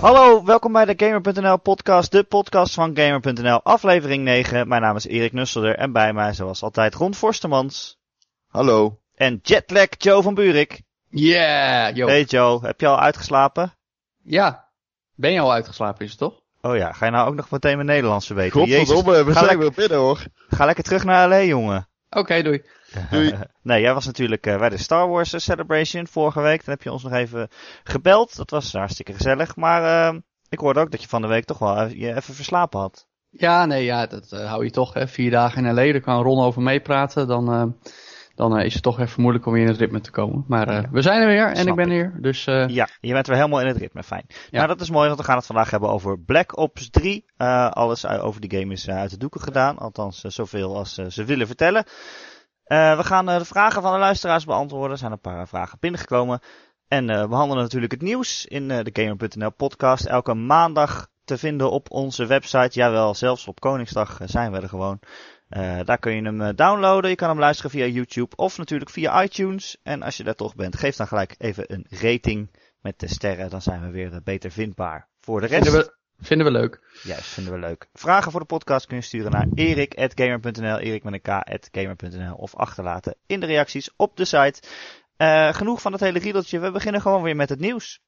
Hallo, welkom bij de Gamer.nl podcast, de podcast van Gamer.nl, aflevering 9. Mijn naam is Erik Nusselder en bij mij zoals altijd Ron Forstemans. Hallo. En Jetlag Joe van Buurik. Yeah, yo. Hey Joe, heb je al uitgeslapen? Ja. Ben je al uitgeslapen, is het toch? Oh ja, ga je nou ook nog meteen mijn Nederlands verbeteren? Godverdomme, we zijn lekker- weer binnen hoor. Ga lekker terug naar LA, jongen. Oké, doei. Doei. nee, jij was natuurlijk eh, bij de Star Wars eh, Celebration vorige week. Dan heb je ons nog even gebeld. Dat was hartstikke gezellig. Maar eh, ik hoorde ook dat je van de week toch wel je even verslapen had. Ja, nee, ja, dat eh, hou je toch. Hè. Vier dagen in LA, daar kan Ron over meepraten. Dan, eh, dan is het toch even moeilijk om weer in het ritme te komen. Maar eh, we zijn er weer en Snap ik ben ik. hier. Dus eh, Ja, je bent weer helemaal in het ritme. Fijn. Ja. Nou, dat is mooi, want we gaan het vandaag hebben over Black Ops 3. Eh, alles over die game is uit de doeken gedaan. Althans, zoveel als ze willen vertellen. Eh, we gaan eh, de vragen van de luisteraars beantwoorden. Er zijn een paar vragen binnengekomen. En eh, we behandelen natuurlijk het nieuws in eh, de Gamer.nl podcast. Elke maandag te vinden op onze website. Jawel, zelfs op Koningsdag eh, zijn we er gewoon. Eh, daar kun je hem eh, downloaden. Je kan hem luisteren via YouTube of natuurlijk via iTunes. En als je daar toch bent, geef dan gelijk even een rating met de sterren. Dan zijn we weer eh, beter vindbaar. Voor de rest, we, vinden we leuk. Juist, vinden we leuk. Vragen voor de podcast kun je sturen naar erik.gamer.nl, erik met een k.gamer.nl of achterlaten in de reacties op de site. Eh, genoeg van het hele riedeltje. We beginnen gewoon weer met het nieuws.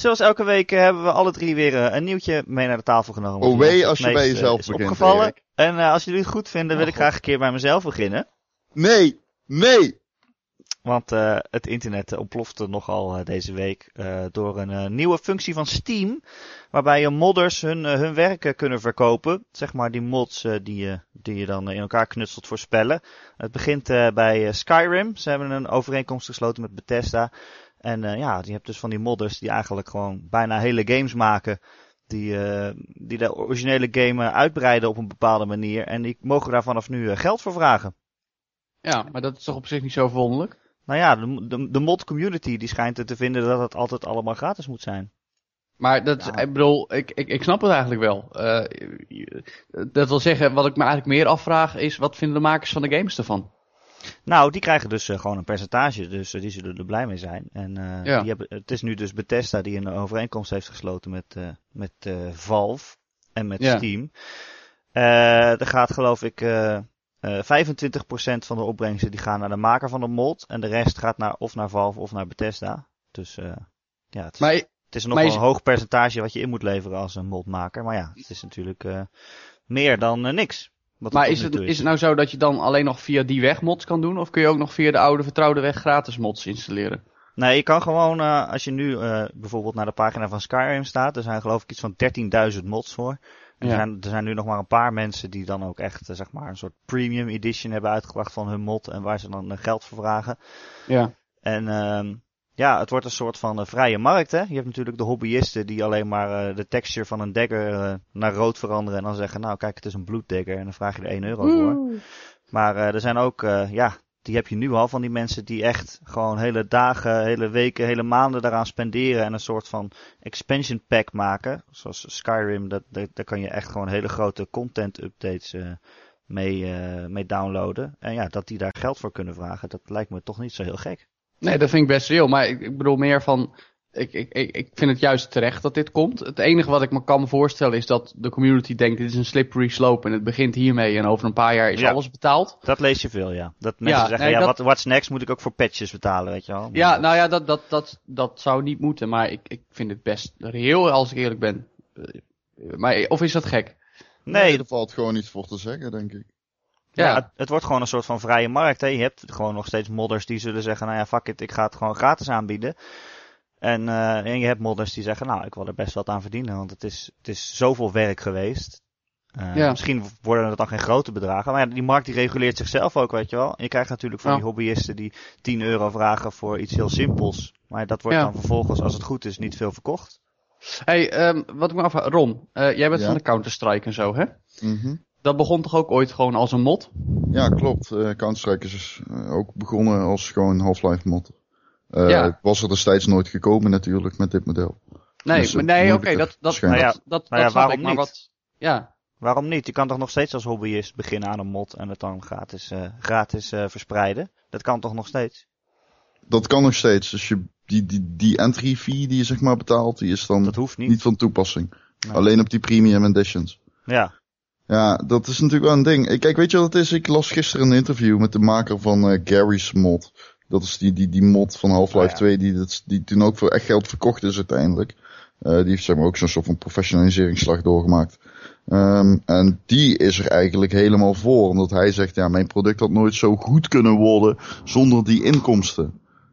Zoals elke week eh, hebben we alle drie weer eh, een nieuwtje mee naar de tafel genomen. Oh wee, het als je bij jezelf is begint, opgevallen. Erik. En eh, als jullie het goed vinden, wil Oh, ik graag een keer bij mezelf beginnen. Nee, nee. Want eh, het internet ontplofte nogal eh, deze week eh, door een nieuwe functie van Steam. Waarbij je modders hun, hun werken kunnen verkopen. Zeg maar die mods die, je die je dan in elkaar knutselt voor spellen. Het begint bij Skyrim. Ze hebben een overeenkomst gesloten met Bethesda. En ja, je hebt dus van die modders die eigenlijk gewoon bijna hele games maken. Die, die de originele game uitbreiden op een bepaalde manier. En die mogen daar vanaf nu geld voor vragen. Ja, maar dat is toch op zich niet zo verwonderlijk? Nou ja, de, de, de mod community die schijnt er te vinden dat het altijd allemaal gratis moet zijn. Maar dat, Ja. ik bedoel, ik, ik, ik snap het eigenlijk wel. Eh, dat wil zeggen, wat ik me eigenlijk meer afvraag is, wat vinden de makers van de games ervan? Nou, die krijgen dus eh, gewoon een percentage, dus eh, die zullen er blij mee zijn. En Ja. die hebben, het is nu dus Bethesda die een overeenkomst heeft gesloten met, met Valve en met Ja. Steam. Er gaat geloof ik 25% van de opbrengsten die gaan naar de maker van de mod. En de rest gaat naar, of naar Valve of naar Bethesda. Dus eh, ja, het is, Maar het is nog wel is- een hoog percentage wat je in moet leveren als een modmaker. Maar ja, het is natuurlijk eh, meer dan eh, niks. Maar is het, is het nou zo dat je dan alleen nog via die weg mods kan doen? Of kun je ook nog via de oude vertrouwde weg gratis mods installeren? Nee, je kan gewoon, eh, als je nu eh, bijvoorbeeld naar de pagina van Skyrim staat, er zijn geloof ik iets van 13.000 mods voor. En Ja. er, zijn, er zijn nu nog maar een paar mensen die dan ook echt, eh, zeg maar, een soort premium edition hebben uitgebracht van hun mod en waar ze dan eh, geld voor vragen. Ja. En ehm ja, het wordt een soort van eh, vrije markt, hè. Je hebt natuurlijk de hobbyisten die alleen maar eh, de texture van een dagger naar rood veranderen en dan zeggen, nou kijk, het is een bloeddagger en dan vraag je er 1 euro voor. Maar eh, er zijn ook, eh, ja, die heb je nu al van die mensen die echt gewoon hele dagen, hele weken, hele maanden daaraan spenderen en een soort van expansion pack maken. Zoals Skyrim, dat, dat, daar kan je echt gewoon hele grote content updates eh, mee, eh, mee downloaden. En ja, dat die daar geld voor kunnen vragen, dat lijkt me toch niet zo heel gek. Nee, dat vind ik best reëel. Maar ik, ik bedoel meer van. Ik, ik, ik, ik vind het juist terecht dat dit komt. Het enige wat ik me kan voorstellen is dat de community denkt: dit is een slippery slope en het begint hiermee en over een paar jaar is Ja. alles betaald. Dat lees je veel, ja. Dat mensen Ja, zeggen, nee, ja, dat- wat, what's next moet ik ook voor patches betalen, weet je wel. Maar Ja, nou ja, dat, dat, dat, dat zou niet moeten. Maar ik, ik vind het best reëel als ik eerlijk ben. Eh, Maar, of is dat gek? Nee, er valt gewoon iets voor te zeggen, denk ik. Ja, Ja. het, het wordt gewoon een soort van vrije markt. Hè. Je hebt gewoon nog steeds modders die zullen zeggen, nou ja, fuck it, ik ga het gewoon gratis aanbieden. En, eh, en je hebt modders die zeggen, nou, ik wil er best wat aan verdienen, want het is, het is zoveel werk geweest. Eh, Ja. Misschien worden het dan geen grote bedragen, maar ja, die markt die reguleert zichzelf ook, weet je wel. Je krijgt natuurlijk van Ja. die hobbyisten die 10 euro vragen voor iets heel simpels. Maar dat wordt Ja. dan vervolgens, als het goed is, niet veel verkocht. Hey, ehm, wat ik me afvraag, Ron, eh, jij bent Ja. van de Counter-Strike en zo, hè? Mhm. Dat begon toch ook ooit gewoon als een mod? Ja, klopt. Eh Counter-Strike is ook begonnen als gewoon Half-Life mod. Eh, Ja. Was er destijds nooit gekomen natuurlijk met dit model. Nee, Dus, maar eh, nee, oké, dat. Nou ja, dat, dat, nou ja, dat snap waarom ik, maar niet? wat... Ja, Waarom niet? Je kan toch nog steeds als hobbyist beginnen aan een mod en het dan gratis, eh, gratis eh, verspreiden? Dat kan toch nog steeds? Dat kan nog steeds. Dus je, die, die, die entry fee die je zeg maar betaalt, die is dan Dat hoeft niet. niet van toepassing. Nee. Alleen op die premium editions. Ja, Ja, dat is natuurlijk wel een ding. Ik- Kijk, weet je wat het is? Ik las gisteren een interview met de maker van eh, Gary's mod. Dat is die, die, die mod van Half-Life Ah, ja. 2, die, dat, die toen ook voor echt geld verkocht is uiteindelijk. Eh, die heeft zeg maar ook zo'n soort van professionaliseringsslag doorgemaakt. Ehm, en die is er eigenlijk helemaal voor. Omdat hij zegt, ja, mijn product had nooit zo goed kunnen worden zonder die inkomsten.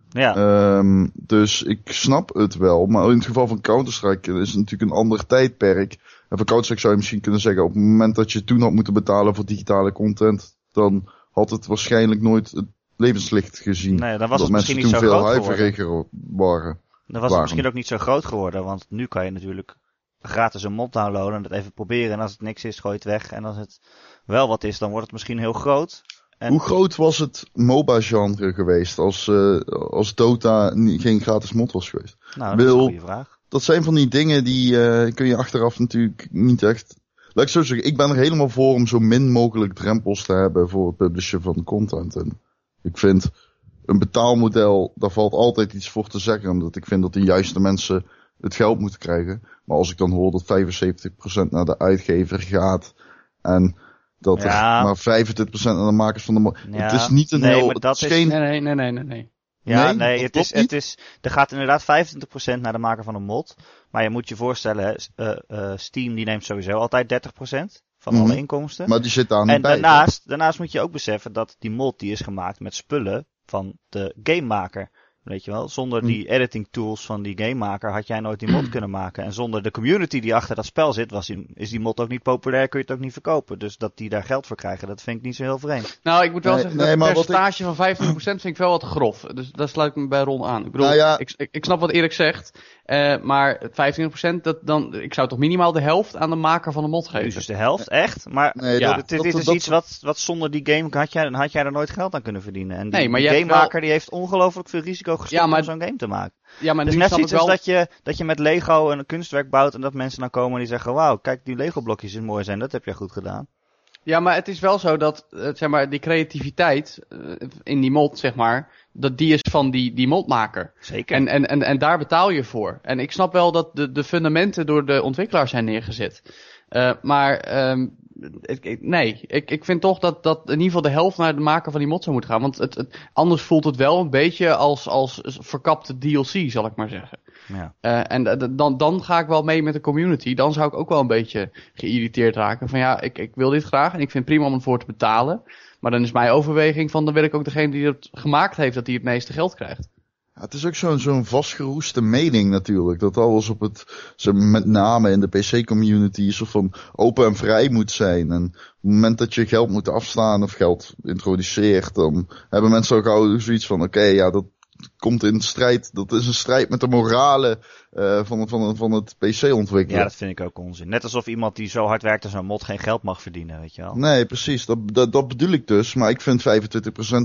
ja. Ehm, dus ik snap het wel. Maar in het geval van Counter-Strike is het natuurlijk een ander tijdperk. En voor Counter-Strike zou je misschien kunnen zeggen, op het moment dat je toen had moeten betalen voor digitale content, dan had het waarschijnlijk nooit het levenslicht gezien. nee, dan was het misschien niet zo veel groot geworden. waren. Dan was het misschien ook niet zo groot geworden, want nu kan je natuurlijk gratis een mod downloaden en dat even proberen. En als het niks is, gooi het weg. En als het wel wat is, dan wordt het misschien heel groot. En- Hoe groot was het MOBA-genre geweest als, eh, als Dota geen gratis mod was geweest? Nou, dat is een goede vraag. dat zijn van die dingen die eh, kun je achteraf natuurlijk niet echt. Laat ik zo zeggen, ik ben er helemaal voor om zo min mogelijk drempels te hebben voor het publishen van content. En ik vind een betaalmodel, daar valt altijd iets voor te zeggen. Omdat ik vind dat de juiste mensen het geld moeten krijgen. Maar als ik dan hoor dat 75% naar de uitgever gaat en dat Ja. er maar 25% naar de makers van de Ja, Het is niet een nee, heel. dat is geen. Nee, nee, nee, nee, nee. nee. Ja, Nee, het, is, niet. het is, er gaat inderdaad 25% naar de maker van een mod. Maar je moet je voorstellen, hè, eh, eh, Steam die neemt sowieso altijd 30% van Mhm. alle inkomsten. Maar die zit daar niet en bij. daarnaast, daarnaast moet je ook beseffen dat die mod die is gemaakt met spullen van de gamemaker. Weet je wel, zonder Hm. die editing tools van die gamemaker had jij nooit die mod kunnen maken. En zonder de community die achter dat spel zit, was die, is die mod ook niet populair, kun je het ook niet verkopen. Dus dat die daar geld voor krijgen, dat vind ik niet zo heel vreemd. Nou, ik moet wel Nee, zeggen, nee, dat percentage van 25% vind ik wel wat grof. Dus daar sluit ik me bij Ron aan. Ik bedoel, Nou ja. ik, ik, ik snap wat Erik zegt. Eh, maar het 25%, dat, dan, ik zou toch minimaal de helft aan de maker van de mod geven. dus de helft, echt. Maar Nee, Ja, dat, dit, dat- is dat- iets wat, wat zonder die game had jij, had jij er nooit geld aan kunnen verdienen. En die, Nee, maar die jij gamemaker die heeft ongelooflijk veel risico gestopt Ja, maar- om zo'n game te maken. Ja, maar Het is nu net zoiets als wel... dat je, dat je met Lego een kunstwerk bouwt en dat mensen dan komen en die zeggen, wauw, kijk die Lego blokjes is mooi zijn, dat heb je goed gedaan. Ja, maar het is wel zo dat, eh, zeg maar, die creativiteit eh, in die mod, zeg maar, dat die is van die, die modmaker. Zeker. En, en, en, en daar betaal je voor. En ik snap wel dat de, de fundamenten door de ontwikkelaar zijn neergezet. Eh, maar ehm, ik, ik- nee, ik, ik vind toch dat, dat in ieder geval de helft naar de maker van die mod zou moeten gaan. Want het, het, anders voelt het wel een beetje als, als verkapte DLC, zal ik maar zeggen. ja. Eh, en dan, dan ga ik wel mee met de community. Dan zou ik ook wel een beetje geïrriteerd raken. Van ja, ik, ik wil dit graag en ik vind het prima om ervoor te betalen. Maar dan is mijn overweging van dan wil ik ook degene die het gemaakt heeft, dat die het meeste geld krijgt. Ja, het is ook zo'n zo'n vastgeroeste mening natuurlijk. Dat alles op het, met name in de PC-community, zo van open en vrij moet zijn. En op het moment dat je geld moet afstaan of geld introduceert, dan hebben mensen ook al zoiets van, oké, ja, dat komt in strijd. Dat is een strijd met de morale eh, van, van, van het PC-ontwikkelen. ja, dat vind ik ook onzin. Net alsof iemand die zo hard werkt aan zo'n mod geen geld mag verdienen, weet je wel. Nee, precies. Dat, dat, dat bedoel ik dus. Maar ik vind 25%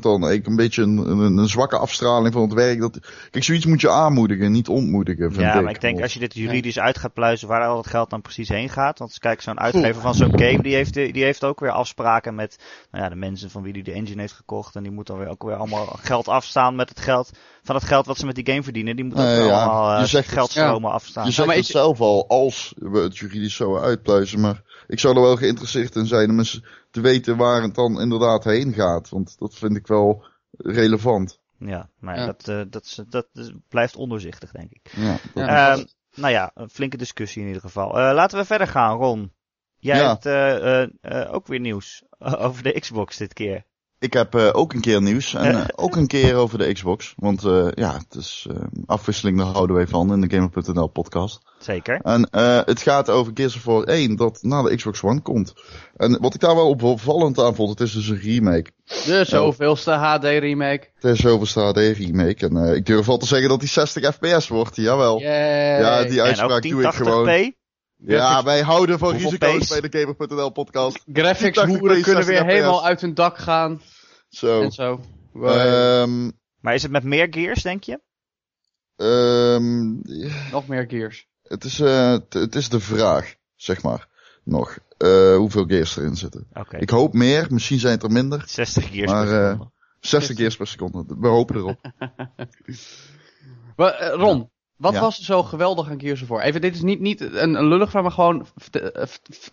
dan een beetje een, een, een zwakke afstraling van het werk. Dat, kijk, zoiets moet je aanmoedigen, niet ontmoedigen. Vind Ja, ik. maar ik denk als je dit juridisch uit gaat pluizen waar al dat geld dan precies heen gaat. Want kijk, zo'n uitgever van zo'n game, die heeft, die heeft ook weer afspraken met nou ja, de mensen van wie die de engine heeft gekocht. En die moeten dan weer ook weer allemaal geld afstaan met het geld, van het geld wat ze met die game verdienen. Die moeten ook Nee, weer ja. allemaal eh, Je zegt- geldstromen afstaan. Je zegt maar het is- zelf al, als we het juridisch zo uitpluizen. Maar ik zou er wel geïnteresseerd in zijn om eens te weten waar het dan inderdaad heen gaat. Want dat vind ik wel relevant. Ja, maar Ja. Dat, eh, dat, is- dat is- blijft ondoorzichtig, denk ik. Ja, Ja. Ehm, nou ja, een flinke discussie in ieder geval. Eh, laten we verder gaan, Ron. Jij Ja. hebt eh, eh, eh, ook weer nieuws over de Xbox dit keer. Ik heb eh, ook een keer nieuws. En eh, ook een keer over de Xbox. Want eh, ja, het is afwisseling, daar houden wij van in de Gamer.nl podcast. Zeker. En eh, het gaat over Gears of War 1 dat naar de Xbox One komt. En wat ik daar wel opvallend aan vond, het is dus een remake. De zoveelste HD remake. Het is zoveelste HD remake. En eh, ik durf al te zeggen dat die 60 fps wordt, jawel. Yay. Ja, die uitspraak doe ik 1080p. gewoon. Ja, wij houden van risico's bij de Gamer.nl podcast. Graphics 80p, hoeren kunnen weer 60 helemaal uit hun dak gaan. Zo. En zo. Ehm Maar is het met meer gears, denk je? ehm, Nog meer gears. het, is, eh, t- het is de vraag, zeg maar, nog. eh, hoeveel gears erin zitten. Oké. Ik hoop meer, misschien zijn het er minder. 60 gears Maar, per eh, seconde. 60 gears per seconde. We hopen erop. Maar, Ron, wat Ja. was er zo geweldig aan Gears of War? Even, dit is niet, niet een, een lullig vraag, maar gewoon eh,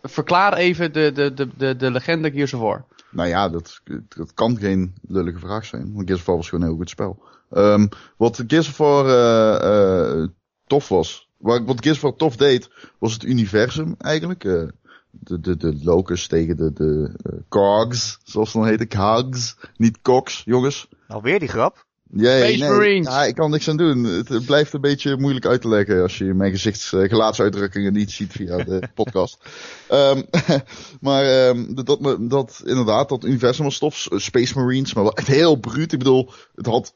verklaar even de, de, de, de, de legende Gears of War. Nou ja, dat, dat kan geen lullige vraag zijn. Want Gears of War was gewoon een heel goed spel. Ehm, wat Gears of War eh, eh, tof was. Wat, wat Gears of War tof deed, was het universum eigenlijk. Eh, de, de, de locus tegen de, de cogs, zoals het dan heet. Cogs, niet cogs, jongens. Alweer die grap? Jee, Space nee, Marines. Ja, ik kan niks aan doen. Het, blijft een beetje moeilijk uit te leggen als je mijn gezichts, eh, gelaatsuitdrukkingen niet ziet via de podcast. Ehm, maar ehm, dat, dat, inderdaad, dat universum was tof. Space Marines, maar wel echt heel bruut. Ik bedoel, het had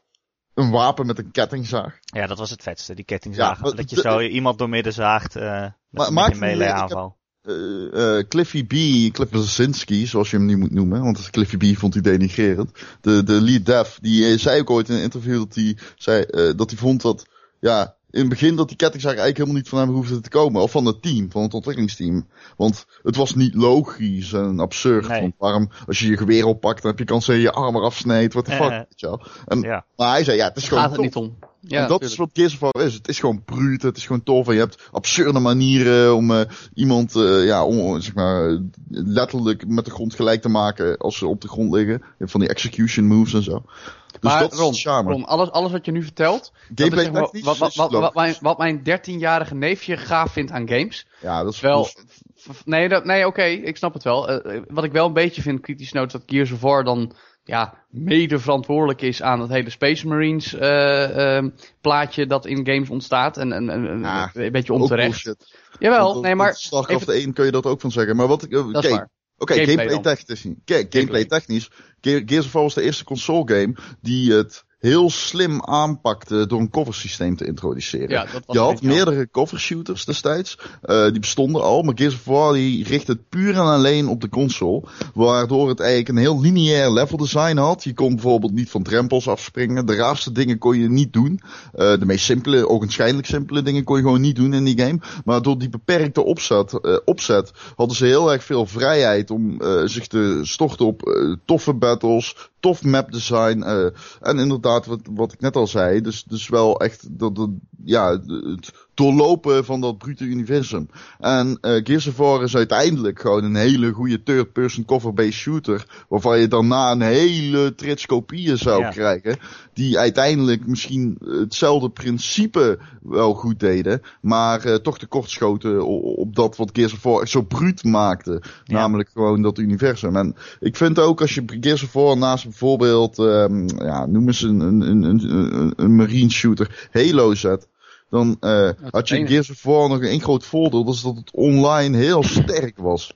een wapen met een kettingzaag. Ja, dat was het vetste, die. Ja, maar dat je de- zo iemand doormidden zaagt eh met, Maar een melee aanval. Eh, Cliffy B, Cliff Blazinski, zoals je hem nu moet noemen, want Cliffy B vond hij denigrerend. De, de lead dev, die eh, zei ook ooit in een interview dat hij zei dat hij vond dat, ja, in het begin dat die kettingzaag eigenlijk helemaal niet van hem hoefde te komen. Of van het team, van het ontwikkelingsteam. Want het was niet logisch en absurd. Nee. Want waarom, als je je geweer oppakt, dan heb je kans dat je je arm eraf snijdt. The fuck, Eh, weet je wel. En, Ja. Maar hij zei, ja, het is Daar gewoon gaat het niet om. Ja, en dat is wat Gears of War is. Het is gewoon bruut, het is gewoon tof. En je hebt absurde manieren om eh, iemand, eh, ja, om, zeg maar, letterlijk met de grond gelijk te maken als ze op de grond liggen. Je hebt van die execution moves en zo. Dus maar dat is Ron. Ron, alles, alles wat je nu vertelt, dat is Gameplay wat, wat, is wat, wat, logisch. mijn, wat mijn 13-jarige neefje gaaf vindt aan games. Ja, dat is Wel, nee, dat, nee oké, ik snap het wel. Eh, eh, wat ik wel een beetje vind, kritisch noot, dat Gears of War dan ja, mede verantwoordelijk is aan het hele Space Marines eh, ehm, plaatje dat in games ontstaat. En, en, en- en Ja, een beetje onterecht. Jawel, nee, maar Starcraft 1 kun je dat ook van zeggen. Maar wat ik, dat kijk, Oké, Gameplay gameplay, technisch. Kijk, gameplay technisch. Ge- Gears of War was de eerste console game die het heel slim aanpakte door een coversysteem te introduceren. Ja, je had meerdere cover shooters destijds. Eh, die bestonden al, maar Gears of War die richt het puur en alleen op de console. Waardoor het eigenlijk een heel lineair level design had. Je kon bijvoorbeeld niet van drempels afspringen. De raarste dingen kon je niet doen. Eh, de meest simpele, ogenschijnlijk simpele dingen kon je gewoon niet doen in die game. Maar door die beperkte opzet, eh, opzet hadden ze heel erg veel vrijheid om zich te storten op toffe battles, tof map design. eh, en inderdaad, wat, wat ik net al zei, dus, dus wel echt dat, dat, ja, het doorlopen van dat brute universum. En eh Gears of War is uiteindelijk gewoon een hele goede third-person cover-based shooter. Waarvan je daarna een hele trits kopieën zou Ja. krijgen. Die uiteindelijk misschien hetzelfde principe wel goed deden. Maar eh, toch tekortschoten o- op dat wat Gears of War echt zo bruut maakte. Ja. Namelijk gewoon dat universum. En ik vind ook als je Gears of War naast bijvoorbeeld, ehm, ja, noem eens een, een, een, een, een, een marine shooter, Halo zet. Dan eh, had je enige. Gears of War nog één groot voordeel. Dat is dat het online heel sterk was.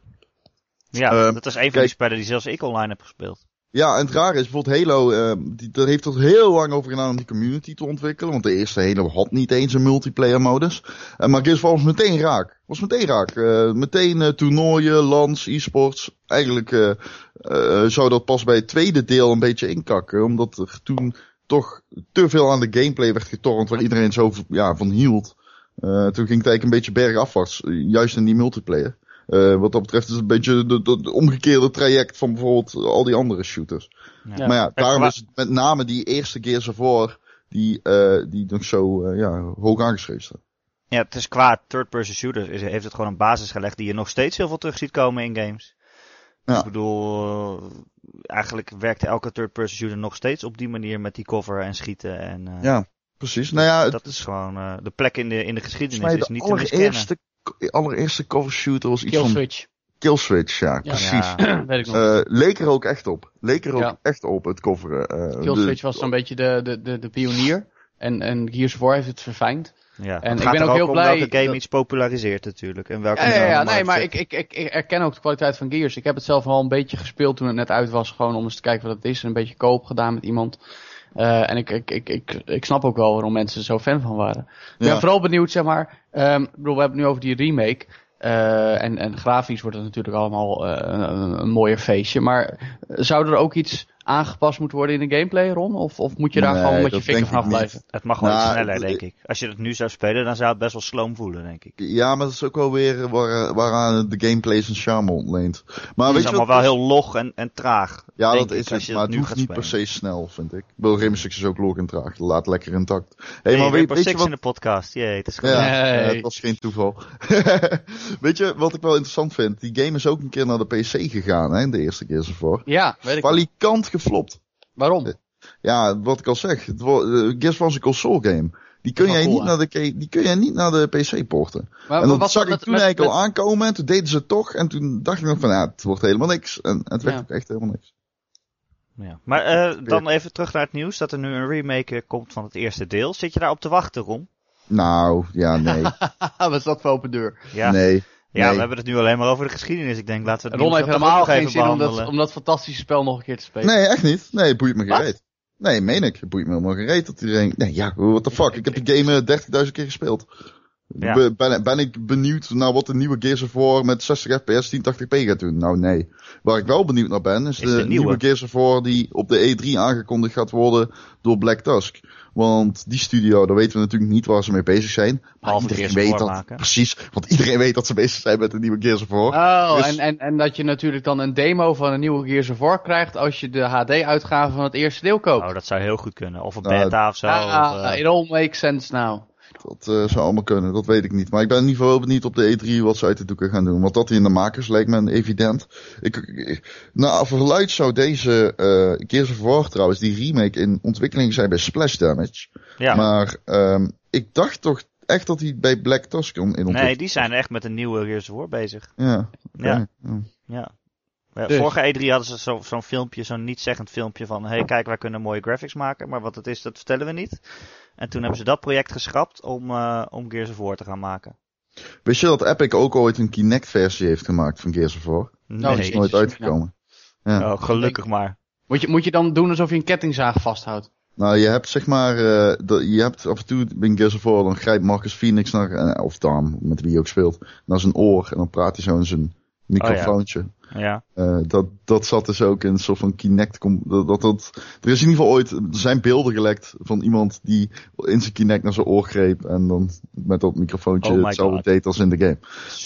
Ja, Eh, dat is een van die spellen die zelfs ik online heb gespeeld. Ja, en het rare is bijvoorbeeld Halo, eh, die, daar heeft er heel lang over gedaan om die community te ontwikkelen. Want de eerste Halo had niet eens een multiplayer modus. Eh, maar Gears of War was meteen raak. Was meteen raak. Eh, meteen eh, toernooien, lands, e-sports. Eigenlijk eh, eh, zou dat pas bij het tweede deel een beetje inkakken. Omdat er toen toch te veel aan de gameplay werd getornd waar iedereen zo ja, van hield. Eh, toen ging het eigenlijk een beetje bergafwaarts. juist in die multiplayer. Eh, wat dat betreft is het een beetje de omgekeerde traject van bijvoorbeeld al die andere shooters. Ja. Maar ja, daarom is het met name die eerste of War die, eh, die nog zo eh, ja, hoog aangeschreven staat. Ja, het is qua third-person shooter is, heeft het gewoon een basis gelegd die je nog steeds heel veel terug ziet komen in games. Ja. Ik bedoel, eh, eigenlijk werkt elke third-person shooter nog steeds op die manier met die cover en schieten. En, eh, Ja, precies. Nou ja, het, dat is gewoon eh, de plek in de, in de geschiedenis mij is niet te miskennen. allereerste, allereerste cover shooter was iets Kill van Switch. Killswitch, ja, Ja. precies. Ja, Weet ik nog. Eh, leek er ook echt op. Leek er ook Ja. echt op, het coveren. eh, Kill de- Switch was zo'n beetje de, de, de, de pionier. En, en Gears of War heeft het verfijnd. Ja. En ik ben ook heel blij welke game dat- iets populariseert natuurlijk. En welke Ja, ja, ja, nee, maar ik, ik, ik, ik erken ook de kwaliteit van Gears. Ik heb het zelf al een beetje gespeeld toen het net uit was. Gewoon om eens te kijken wat het is. Een beetje koop gedaan met iemand. Eh, en ik, ik, ik, ik, ik snap ook wel waarom mensen er zo fan van waren. Ik ben Ja. vooral benieuwd, zeg maar. ehm, ik bedoel, we hebben het nu over die remake. Eh, en, en grafisch wordt het natuurlijk allemaal eh, een, een mooier feestje. Maar zou er ook iets aangepast moet worden in de gameplay, Ron? Of, of moet je daar Nee, gewoon met je dat vinger vanaf blijven? Het mag wel Nou, iets sneller, ik- denk ik. Als je het nu zou spelen, dan zou het best wel sloom voelen, denk ik. Ja, maar dat is ook wel weer waar, waaraan de gameplay zijn charme ontleent. Maar Het weet is je allemaal wat? wel heel log en, en traag. Ja, dat ik, is het, maar het hoeft niet per se snel, vind ik. Wil Rainbow Six is ook log en traag. Laat lekker intact. Hé, Hey, maar weet, weet je wat... in de podcast. Jee, het is goed. Ja, Nee. ja, het was geen toeval. weet je wat ik wel interessant vind? Die game is ook een keer naar de PC gegaan, hè, de eerste keer ervoor. Ja, weet ik. Valikant geflopt. Waarom? Ja, wat ik al zeg, het eh, was een console game. Die kun, jij niet naar de, die kun jij niet naar de PC porten. Maar en dat wat zag met- ik toen met- eigenlijk met- al aankomen. En toen deden ze het toch. En toen dacht ik nog van, ja, het wordt helemaal niks. En het werd Ja. ook echt helemaal niks. Ja. Maar eh, dan even terug naar het nieuws dat er nu een remake eh, komt van het eerste deel. Zit je daar op te wachten, Ron? Nou, ja, nee. Wat is dat voor open deur? Ja, Nee. Ja nee. we hebben het nu alleen maar over de geschiedenis. Ik denk, laten we het Ron heeft helemaal geen zin om dat, om dat fantastische spel nog een keer te spelen. Nee, echt niet. Nee, het boeit me gereed. Nee, meen ik. Het boeit me helemaal gereed dat iedereen... Nee, ja, what the fuck. Ik heb die game eh, 30.000 keer gespeeld. Ja. Ben, ben ik benieuwd naar wat de nieuwe Gears of War met 60 fps 1080p gaat doen? Nou, nee. Waar ik wel benieuwd naar ben, is, Is de, de nieuwe. nieuwe Gears of War die op de E3 aangekondigd gaat worden door Black Tusk. Want die studio, daar weten we natuurlijk niet waar ze mee bezig zijn. Maar iedereen weet dat, maken. precies. Want iedereen weet dat ze bezig zijn met de nieuwe Gears of War. Oh, Dus- en, en, en dat je natuurlijk dan een demo van een nieuwe Gears of War krijgt als je de HD-uitgave van het eerste deel koopt. Oh, dat zou heel goed kunnen. Of een Nou, beta of zo. ah, of, eh, it all makes sense now. Dat eh, zou allemaal kunnen, dat weet ik niet. Maar ik ben in ieder geval benieuwd op de E3 wat ze uit de doeken gaan doen. Want dat in de makers lijkt me evident. Ik, ik, nou, verluid zou deze eh Gears of War trouwens, die remake in ontwikkeling zijn bij Splash Damage. ja. Maar ehm, ik dacht toch echt dat hij bij Black Tusk in ontwikkeling nee, die zijn echt met een nieuwe Gears of War bezig. Ja. Ja. Ja. Ja. Ja, Dus. Vorige E3 hadden ze zo- zo'n filmpje, zo'n niet-zeggend filmpje van... hey, kijk, wij kunnen mooie graphics maken, maar wat het is, dat vertellen we niet. En toen hebben ze dat project geschrapt om, eh, om Gears of War te gaan maken. Wist je dat Epic ook ooit een Kinect versie heeft gemaakt van Gears of War? Nee, Dat is nooit uitgekomen. Ja. oh, gelukkig maar. Moet je, moet je dan doen alsof je een kettingzaag vasthoudt? Nou, je hebt zeg maar, eh, je hebt af en toe in Gears of War, dan grijpt Marcus Phoenix naar, eh, of Daan, met wie hij ook speelt, naar zijn oor en dan praat hij zo in zijn microfoontje. Ja. Eh, dat, dat zat dus ook in een soort van Kinect. Dat, dat, dat, er is in ieder geval ooit, er zijn beelden gelekt van iemand die in zijn Kinect naar zijn oor greep en dan met dat microfoontje Oh hetzelfde God. deed als in de game.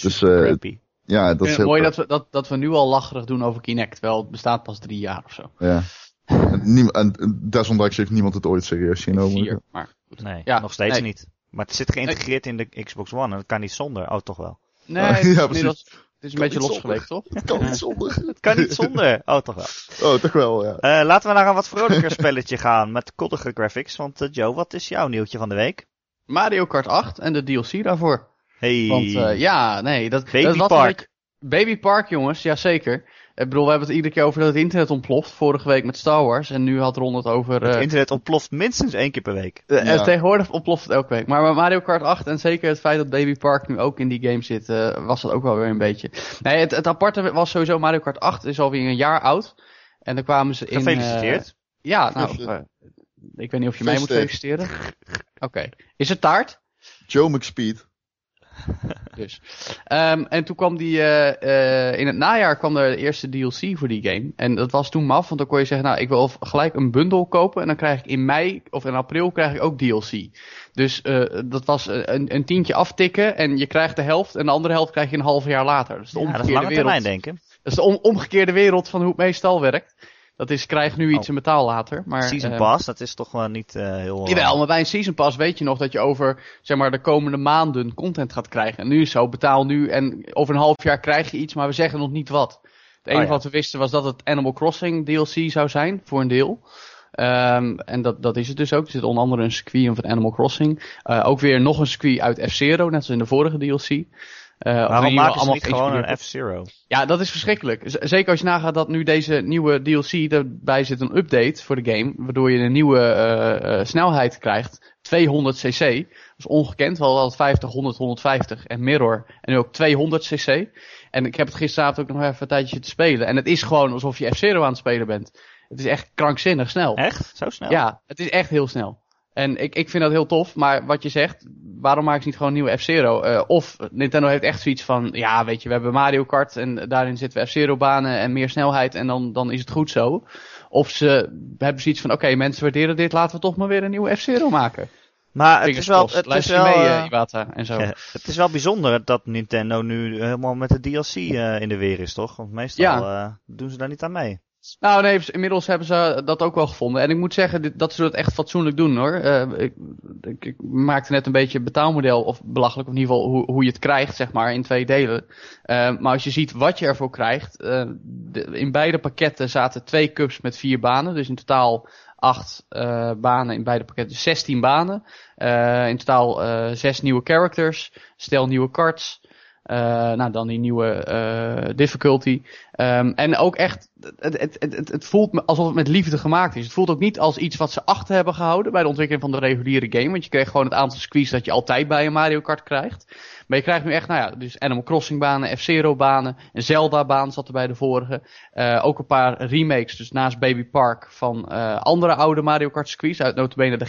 Dus, eh, Creepy. Ja, dat is Ja, heel mooi dat we, dat, dat we nu al lacherig doen over Kinect, terwijl het bestaat pas drie jaar of zo. Ja. En, niem- en desondanks heeft niemand het ooit serieus genomen. Vier, maar goed. Nee, Ja, nog steeds nee. niet. Maar het zit geïntegreerd in de Xbox One en dat kan niet zonder. Oh, toch wel. Nee, Ja, precies. Is een beetje losgeweekt, toch? Het kan niet zonder. Het kan niet zonder. Oh, toch wel. Oh, toch wel, ja. Eh, laten we naar een wat vrolijker spelletje gaan met koddige graphics. Want eh, Joe, wat is jouw nieuwtje van de week? Mario Kart 8 en de DLC daarvoor. Hey. Want eh, ja, nee, dat, Baby dat was een Park. beetje- Baby Park, jongens, jazeker. Ik bedoel, we hebben het iedere keer over dat het internet ontploft. Vorige week met Star Wars. En nu had Ron het over... Het eh, internet ontploft minstens één keer per week. eh, Ja. Tegenwoordig ontploft het elke week. Maar Mario Kart 8 en zeker het feit dat Baby Park nu ook in die game zit, eh, was dat ook wel weer een beetje. Nee, het, het aparte was sowieso Mario Kart 8 is alweer een jaar oud. En dan kwamen ze in... Gefeliciteerd. ja, nou, eh, ik weet niet of je mij moet feliciteren. Oké. Is het taart? Joe McSpeed. Dus. Ehm, en toen kwam die, eh, eh, in het najaar kwam er de eerste DLC voor die game. En dat was toen maf, want dan kon je zeggen, nou, ik wil gelijk een bundel kopen. En dan krijg ik in mei of in april krijg ik ook DLC. Dus eh, dat was een, een tientje aftikken en je krijgt de helft. En de andere helft krijg je een half jaar later. Dat is de Ja, dat is lange wereld. termijn denken. Dat is de om- omgekeerde wereld van hoe het meestal werkt. Dat is, krijg nu iets Oh. en betaal later. Maar, Season ehm, Pass, dat is toch wel niet eh, heel... eh, Jawel, maar bij een season pass weet je nog dat je over zeg maar, de komende maanden content gaat krijgen. En nu is zo, betaal nu en over een half jaar krijg je iets, maar we zeggen nog niet wat. Het enige Oh ja. wat we wisten was dat het Animal Crossing DLC zou zijn, voor een deel. Ehm, en dat, dat is het dus ook. Er zit onder andere een circuit van Animal Crossing. Eh, ook weer nog een circuit uit F-Zero, net als in de vorige DLC. Eh, Waarom maken ze allemaal niet gewoon een F-Zero? ja, dat is verschrikkelijk. Z- Zeker als je nagaat dat nu deze nieuwe DLC erbij zit een update voor de game, waardoor je een nieuwe eh, eh, snelheid krijgt. 200 cc. Dat is ongekend. We hadden al 50, 100, 150 en Mirror. En nu ook 200 cc. En ik heb het gisteravond ook nog even een tijdje te spelen. En het is gewoon alsof je F-Zero aan het spelen bent. Het is echt krankzinnig snel. Echt? Zo snel? Ja, het is echt heel snel. En ik, ik vind dat heel tof, maar wat je zegt, waarom maken ze niet gewoon een nieuwe F-Zero? Uh, of Nintendo heeft echt zoiets van, ja weet je, we hebben Mario Kart en daarin zitten we F-Zero banen en meer snelheid en dan, dan is het goed zo. Of ze hebben zoiets van, oké mensen waarderen dit, laten we toch maar weer een nieuwe F-Zero maken. Maar het is wel, het is wel, mee, uh, Iwata en zo. Ja, het is wel bijzonder dat Nintendo nu helemaal met de DLC uh, in de weer is, toch? Want meestal ja. doen ze daar niet aan mee. Nou nee, inmiddels hebben ze dat ook wel gevonden. En ik moet zeggen dat ze dat echt fatsoenlijk doen hoor. Uh, ik, ik, maakte net een beetje betaalmodel of belachelijk, of in ieder geval hoe, hoe je het krijgt, zeg maar, in twee delen. Uh, maar als je ziet wat je ervoor krijgt, de, in beide pakketten zaten twee cups met vier banen. Dus in totaal acht banen in beide pakketten, dus 16 banen. in totaal zes nieuwe characters, stel nieuwe cards. Uh, nou, dan die nieuwe uh, difficulty. Um, en ook echt, het, het, het, het voelt alsof het met liefde gemaakt is. Het voelt ook niet als iets wat ze achter hebben gehouden bij de ontwikkeling van de reguliere game. Want je kreeg gewoon het aantal squeeze dat je altijd bij een Mario Kart krijgt. Maar je krijgt nu echt, nou ja, dus Animal Crossing banen, F-Zero banen, een Zelda baan zat er bij de vorige. Uh, ook een paar remakes, dus naast Baby Park van andere oude Mario Kart squeeze uit notabene de,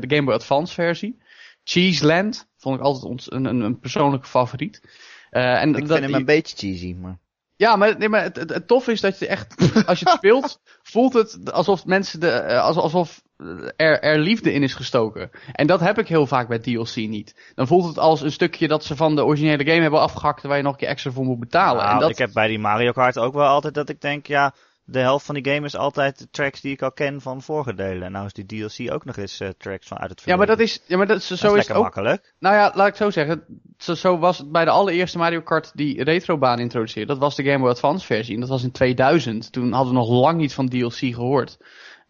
de Game Boy Advance versie. Cheese Land vond ik altijd een, een, een persoonlijke favoriet. Uh, en ik dat, vind hem een beetje cheesy, maar... Ja, maar, nee, maar het, het, het tof is dat je echt, als je het speelt, voelt het alsof mensen de, alsof er, er liefde in is gestoken. En dat heb ik heel vaak bij DLC niet. Dan voelt het als een stukje dat ze van de originele game hebben afgehakt waar je nog een keer extra voor moet betalen. Nou, en dat... ik heb bij die Mario Kart ook wel altijd dat ik denk, ja, de helft van die game is altijd de tracks die ik al ken van vorige delen. En nou is die DLC ook nog eens uh, tracks van uit het verleden. Ja, maar dat is, ja, maar dat zo is, is lekker ook, makkelijk. Nou ja, laat ik zo zeggen. Zo, zo, was het bij de allereerste Mario Kart die retrobaan introduceerde. Dat was de Game Boy Advance versie. En dat was in 2000. Toen hadden we nog lang niet van DLC gehoord.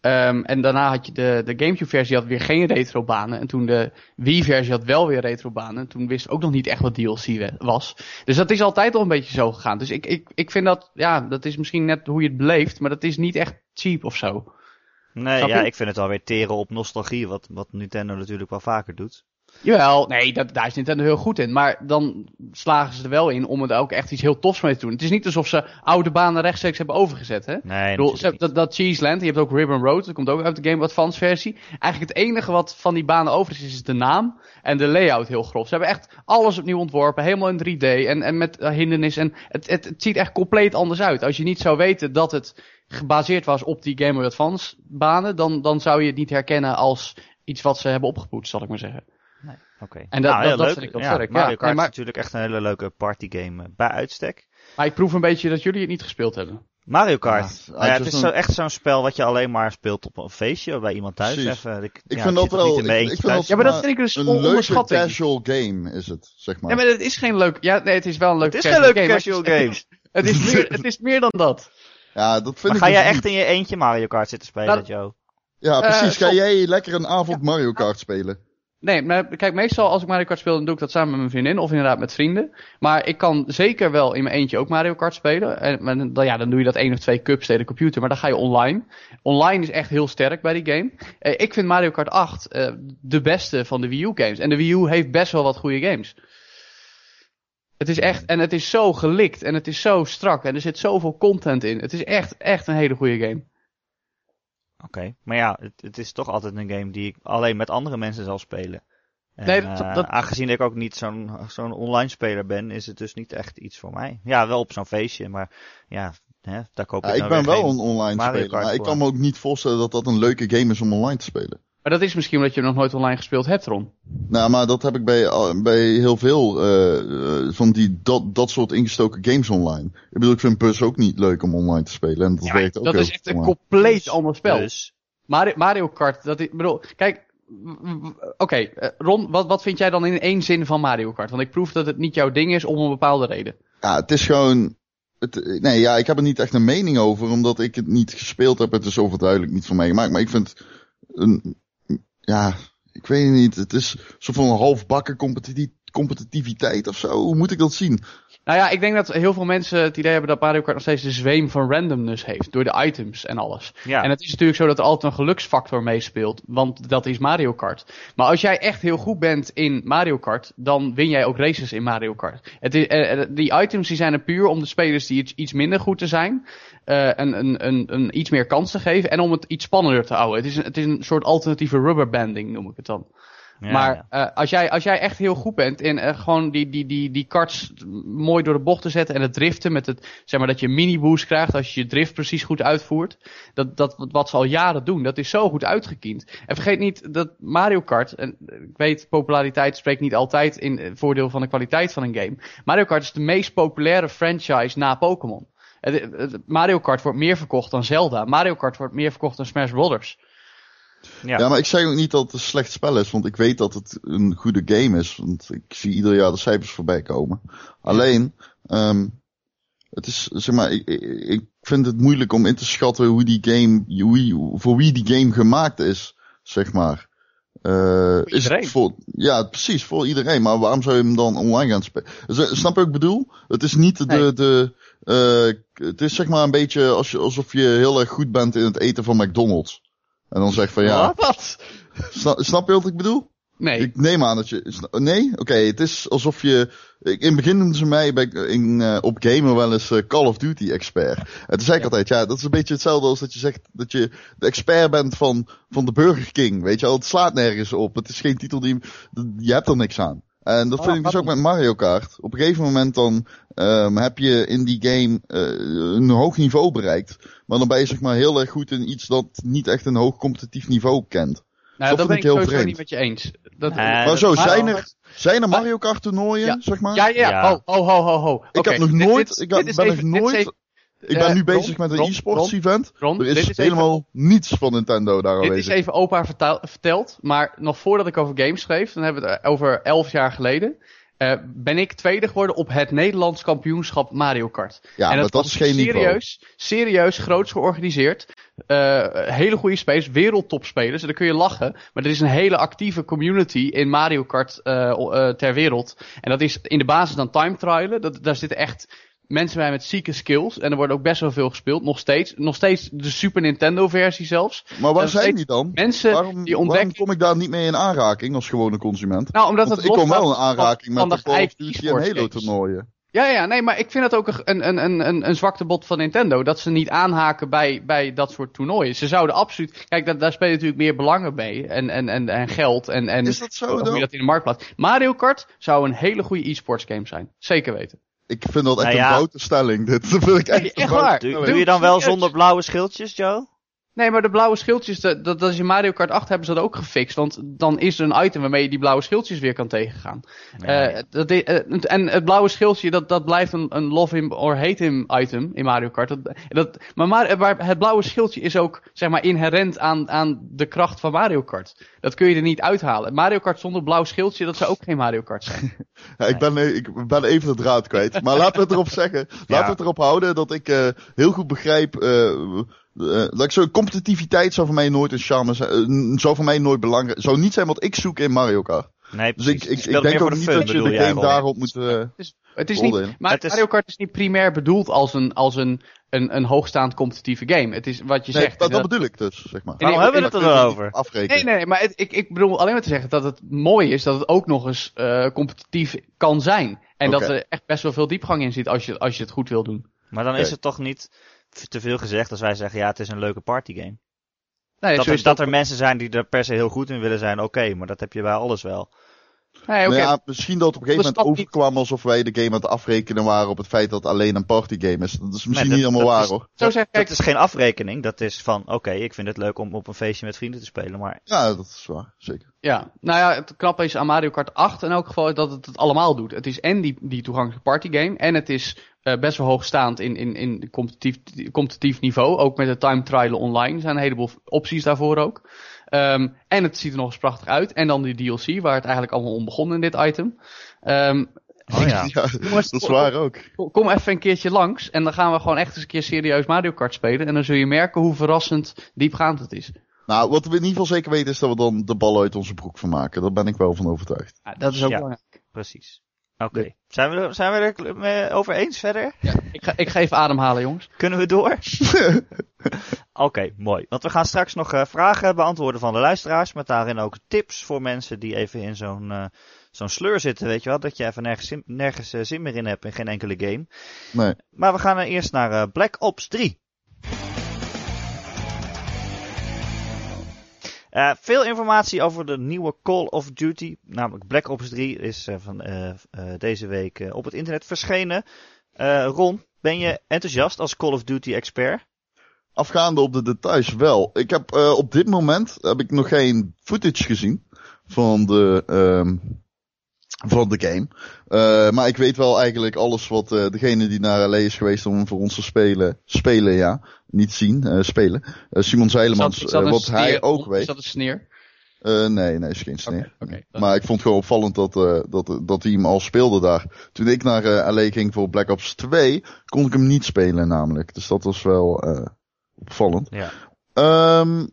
Um, en daarna had je de, de Gamecube versie had weer geen retrobanen. En toen de Wii versie had wel weer retrobanen. En toen wist ook nog niet echt wat DLC was. Dus dat is altijd al een beetje zo gegaan. Dus ik, ik, ik vind dat, ja, dat is misschien net hoe je het beleeft. Maar dat is niet echt cheap of zo. Nee, Snap ja, je? ik vind het alweer teren op nostalgie. Wat, wat Nintendo natuurlijk wel vaker doet. Jawel, nee, dat, daar is Nintendo heel goed in. Maar dan slagen ze er wel in om er ook echt iets heel tofs mee te doen. Het is niet alsof ze oude banen rechtstreeks hebben overgezet, hè? Nee, bedoel, ze, dat, dat Cheeseland, je hebt ook Ribbon Road, dat komt ook uit de Game Advance versie. Eigenlijk het enige wat van die banen over is, is de naam en de layout heel grof. Ze hebben echt alles opnieuw ontworpen, helemaal in 3D en, en met hindernis. En het, het, het ziet echt compleet anders uit. Als je niet zou weten dat het gebaseerd was op die Game Boy Advance banen, dan, dan zou je het niet herkennen als iets wat ze hebben opgepoetst, zal ik maar zeggen. Oké. En dat, nou, dat, dat vind ik wel ja, sterk. Mario Ja, Kart nee, maar, is natuurlijk echt een hele leuke partygame bij uitstek. maar ik proef een beetje dat jullie het niet gespeeld hebben. Mario Kart. Ja, Nou ja, het is een- zo, echt zo'n spel wat je alleen maar speelt op een feestje bij iemand thuis. Even, ik, Ik ja, vind dat wel- Niet in mijn ik- ik vind thuis. Ja, maar dat vind ik dus Een leuke onderschatting. casual game is het, zeg maar. Ja, maar het is geen leuk. Ja, nee, het is wel een leuk. Het is geen leuke casual game. Het is meer, het is meer dan dat. Ja, dat vind Maar ik ga dus jij echt in je eentje Mario Kart zitten spelen, Joe? Ja, Eh, precies. Ga jij lekker een avond Mario Kart spelen? Nee, maar kijk, meestal als ik Mario Kart speel, dan doe ik dat samen met mijn vriendin of inderdaad met vrienden. Maar ik kan zeker wel in mijn eentje ook Mario Kart spelen. En dan, ja, dan doe je dat één of twee cups tegen de computer, maar dan ga je online. Online is echt heel sterk bij die game. Eh, ik vind Mario Kart 8 eh, de beste van de Wii U games. En de Wii U heeft best wel wat goede games. Het is echt, en het is zo gelikt en het is zo strak en er zit zoveel content in. Het is echt, echt een hele goede game. Oké. Maar ja, het, het is toch altijd een game die ik alleen met andere mensen zal spelen. En, Nee, dat- eh, aangezien ik ook niet zo'n zo'n online speler ben, is het dus niet echt iets voor mij. Ja, wel op zo'n feestje, maar ja, hè, daar koop ik Ja, ik nou ben wel een online Mario speler, maar ik kan me ook niet voorstellen dat dat een leuke game is om online te spelen. Maar dat is misschien omdat je nog nooit online gespeeld hebt, Ron. Nou, maar dat heb ik bij, bij heel veel eh, eh, van die, dat, dat soort ingestoken games online. Ik bedoel, ik vind Bus ook niet leuk om online te spelen. En dat werkt ook Dat is echt een online. compleet ander spel. Dus, Mario, Mario Kart, dat ik bedoel, kijk, oké, eh, Ron, wat, wat vind jij dan in één zin van Mario Kart? Want ik proef dat het niet jouw ding is om een bepaalde reden. Ja, het is gewoon... Het, nee, ja, ik heb er niet echt een mening over, omdat ik het niet gespeeld heb. Het is overduidelijk niet van mij gemaakt. Maar ik vind... Een, ja, ik weet niet. Het is zo van een halfbakken competiti- competitiviteit of zo. Hoe moet ik dat zien? Nou ja, ik denk dat heel veel mensen het idee hebben dat Mario Kart nog steeds de zweem van randomness heeft. Door de items en alles. Ja. En het is natuurlijk zo dat er altijd een geluksfactor meespeelt. Want dat is Mario Kart. Maar als jij echt heel goed bent in Mario Kart, dan win jij ook races in Mario Kart. Het is, eh, eh, die items die zijn er puur om de spelers die iets, iets minder goed te zijn, eh, een, een, een, een iets meer kans te geven. En om het iets spannender te houden. Het is, een- het is een soort alternatieve rubberbanding, noem ik het dan. Ja, maar ja. eh, als, jij, als jij echt heel goed bent in eh, gewoon die, die, die, die karts mooi door de bocht te zetten en het driften met het, zeg maar dat je een mini boost krijgt als je je drift precies goed uitvoert. Dat, dat wat- ze al jaren doen, dat is zo goed uitgekiend. En vergeet niet dat Mario Kart, en ik weet populariteit spreekt niet altijd in eh, voordeel van de kwaliteit van een game. Mario Kart is de meest populaire franchise na Pokémon. Mario Kart wordt meer verkocht dan Zelda. Mario Kart wordt meer verkocht dan Smash Brothers. Ja. Ja. maar ik zeg ook niet dat het een slecht spel is, want ik weet dat het een goede game is. Want ik zie ieder jaar de cijfers voorbij komen. Alleen, ehm het is, zeg maar, ik, ik- vind het moeilijk om in te schatten hoe die game, hoe, voor wie die game gemaakt is, zeg maar. Eh is het voor, ja, precies, voor iedereen. Maar waarom zou je hem dan online gaan spelen? Snap je wat ik bedoel? Het is niet de, Nee. de, eh, het is zeg maar een beetje als je, alsof je heel erg goed bent in het eten van McDonald's. En dan zeg van ja, Wat? Snap, snap je wat ik bedoel? Nee. Ik neem aan dat je. Nee? Oké, het is alsof je. ik- In het begin noemden ze mij bij, in, eh, op gamer wel eens eh, Call of Duty expert. En toen zei ik altijd, ja, dat is een beetje hetzelfde als dat je zegt dat je de expert bent van, van de Burger King. Weet je wel, het slaat nergens op. Het is geen titel die. Je hebt er niks aan. En dat Oh, vind ik dus ook met Mario Kart. Op een gegeven moment dan ehm, heb je in die game eh, een hoog niveau bereikt. Maar dan ben je zeg maar heel erg goed in iets dat niet echt een hoog competitief niveau kent. Nou, Dat dat ben vind ik heel vreemd. niet met je eens. Dat, Nee, Maar dat- zo, maar- zijn er, zijn er Mario Kart toernooien, Ja. zeg maar? Ja, ja, Ja. Ho, ho, ho, ho, ho. Ik heb nog nooit, dit- ik dit ben even- nog nooit, even- ik ben nu Ron, bezig met een e-sports event. Ron, er is, even- helemaal niets van Nintendo daar Dit is aanwezig. even opa vertel- verteld, maar nog voordat ik over games schreef, dan hebben we het over elf jaar geleden, eh, ben ik tweede geworden op het Nederlands kampioenschap Mario Kart. ja, en dat was is geen niveau. serieus, serieus groots georganiseerd. Eh, hele goede spelers, wereldtopspelers. En dan kun je lachen. Maar er is een hele actieve community in Mario Kart eh, ter wereld. En dat is in de basis dan time trialen. Dat, daar zitten echt mensen bij met zieke skills. En er wordt ook best wel veel gespeeld. Nog steeds. Nog steeds de Super Nintendo versie zelfs. Maar waar zijn die dan? Mensen Waarom, die waarom ontdekken... kom ik daar niet mee in aanraking als gewone consument? Nou, omdat Want het ik kom wel in aanraking van met de de Call of Duty en e-sports Halo games. toernooien. Ja, ja, nee, maar ik vind dat ook een, een, een, een, een zwakte bot van Nintendo. Dat ze niet aanhaken bij, bij dat soort toernooien. Ze zouden absoluut. Kijk, daar, daar spelen natuurlijk meer belangen mee. En, en, en, en geld. En, en Is dat zo hoe je dan? dat in de markt plaatst. Mario Kart zou een hele goede e-sports game zijn. Zeker weten. Ik vind dat echt Nou ja. een foute stelling. Dit Dat vind ik echt echt waar. Doe, doe je dan wel zonder blauwe schildjes, Joe? Nee, maar de blauwe schildjes, dat, dat, is in Mario Kart 8 hebben ze dat ook gefixt. Want dan is er een item waarmee je die blauwe schildjes weer kan tegengaan. Eh, dat eh, en het blauwe schildje, dat, dat blijft een, een love him or hate him item in Mario Kart. Dat, dat, maar, maar het blauwe schildje is ook zeg maar, inherent aan, aan de kracht van Mario Kart. Dat kun je er niet uithalen. Mario Kart zonder blauw schildje, dat zou ook geen Mario Kart zijn. Ja, ik, ben, eh, ik ben even de draad kwijt. Maar laten we het erop zeggen. Laten we het erop houden dat ik eh, heel goed begrijp. Eh dat ik zo, competitiviteit zou voor mij nooit een charme zijn. eh, zou voor mij nooit belangrijk. Zou niet zijn wat ik zoek in Mario Kart. Nee, Dus ik, precies. ik, ik denk ook niet fun, dat je de game daarop moet. eh, Het is niet, maar Het is- Mario Kart is niet primair bedoeld als een, als een, een, een hoogstaand competitieve game. Het is wat je nee, zegt. dat, dat dat- bedoel ik dus, zeg maar. Waarom Nee, hebben we het erover? niet Afrekenen. Nee, nee, nee, maar het- ik, ik bedoel alleen maar te zeggen dat het mooi is dat het ook nog eens eh, competitief kan zijn. En dat er echt best wel veel diepgang in zit als je, als je het goed wil doen. Maar dan is het toch niet te veel gezegd als wij zeggen, ja, het is een leuke partygame. Nee, Dat zo er, is dat er mensen zijn die er per se heel goed in willen zijn, oké, maar dat heb je bij alles wel. Nee, oké. Nou ja, misschien dat het op een gegeven Dat moment overkwam alsof wij de game aan het afrekenen waren op het feit dat het alleen een partygame is. Dat is misschien Nee, niet helemaal dat waar is- hoor. Zo zeg, kijk, Dat is geen afrekening, dat is van, oké, ik vind het leuk om op een feestje met vrienden te spelen, maar Ja, dat is waar, zeker. ja. Nou ja, het knappe is aan Mario Kart 8 in elk geval dat het het allemaal doet. Het is en die, die toegankelijke partygame en het is eh, best wel hoogstaand in, in, in competitief, competitief niveau. Ook met de time trial online. Er zijn een heleboel opties daarvoor ook. Ehm, en het ziet er nog eens prachtig uit. En dan die DLC, waar het eigenlijk allemaal om begon in dit item. Ehm, oh ja. Dat is waar ook. Kom even een keertje langs en dan gaan we gewoon echt eens een keer serieus Mario Kart spelen. En dan zul je merken hoe verrassend diepgaand het is. Nou, wat we in ieder geval zeker weten is dat we dan de bal uit onze broek van maken. Daar ben ik wel van overtuigd. Ja, dat is ook Ja. belangrijk. precies. Oké. Zijn, we, er- zijn we er mee over eens verder? Ja, ik, ga, ik ga even ademhalen, jongens. Kunnen we door? Oké, mooi. Want we gaan straks nog eh, vragen beantwoorden van de luisteraars. Met daarin ook tips voor mensen die even in zo'n eh, zo'n sleur zitten. Weet je wel? Dat je even nergens, zin- nergens eh, zin meer in hebt in geen enkele game. Nee. Maar we gaan eerst naar eh, Black Ops 3. Eh, veel informatie over de nieuwe Call of Duty, namelijk Black Ops 3, is eh, van eh, deze week op het internet verschenen. Ron, ben je enthousiast als Call of Duty expert? Afgaande op de details wel. Ik heb op dit moment heb ik nog geen footage gezien van de, ehm, van de game. Eh, maar ik weet wel eigenlijk alles wat eh, degene die naar LA is geweest om voor ons te spelen, spelen ja. Niet zien, eh, spelen. Eh, Simon Is dat, Zeilemans, is dat wat hij ook Is weet. dat een sneer? Eh, nee, nee, is geen sneer. Maar ik vond het gewoon opvallend dat, eh, dat, dat hij hem al speelde daar. Toen ik naar eh, LA ging voor Black Ops 2, kon ik hem niet spelen namelijk. Dus dat was wel eh, opvallend. Ja. Ehm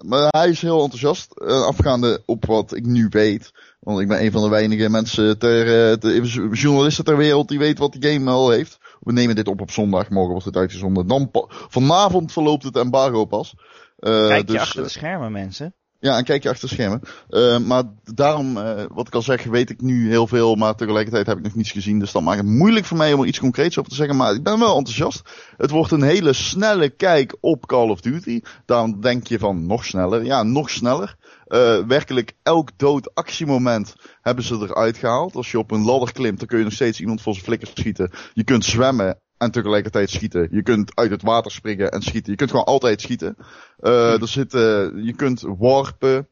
maar hij is heel enthousiast, eh, afgaande op wat ik nu weet. Want ik ben een van de weinige mensen ter, eh, de journalisten ter wereld die weet wat die game al heeft. We nemen dit op op zondag, morgen wordt het uitgezonden. Dan vanavond verloopt het embargo pas. Eh, Kijk je dus, achter de schermen, mensen. Ja, een kijkje achter schermen. Eh, maar daarom, eh, wat ik al zeg, weet ik nu heel veel, maar tegelijkertijd heb ik nog niets gezien. Dus dat maakt het moeilijk voor mij om er iets concreets over te zeggen. Maar ik ben wel enthousiast. Het wordt een hele snelle kijk op Call of Duty. Daarom denk je van nog sneller. Ja, nog sneller. Eh, werkelijk elk dood actiemoment hebben ze eruit gehaald. Als je op een ladder klimt, dan kun je nog steeds iemand voor zijn flikker schieten. Je kunt zwemmen en tegelijkertijd schieten. Je kunt uit het water springen en schieten. Je kunt gewoon altijd schieten. Eh, er zit, eh, je kunt warpen.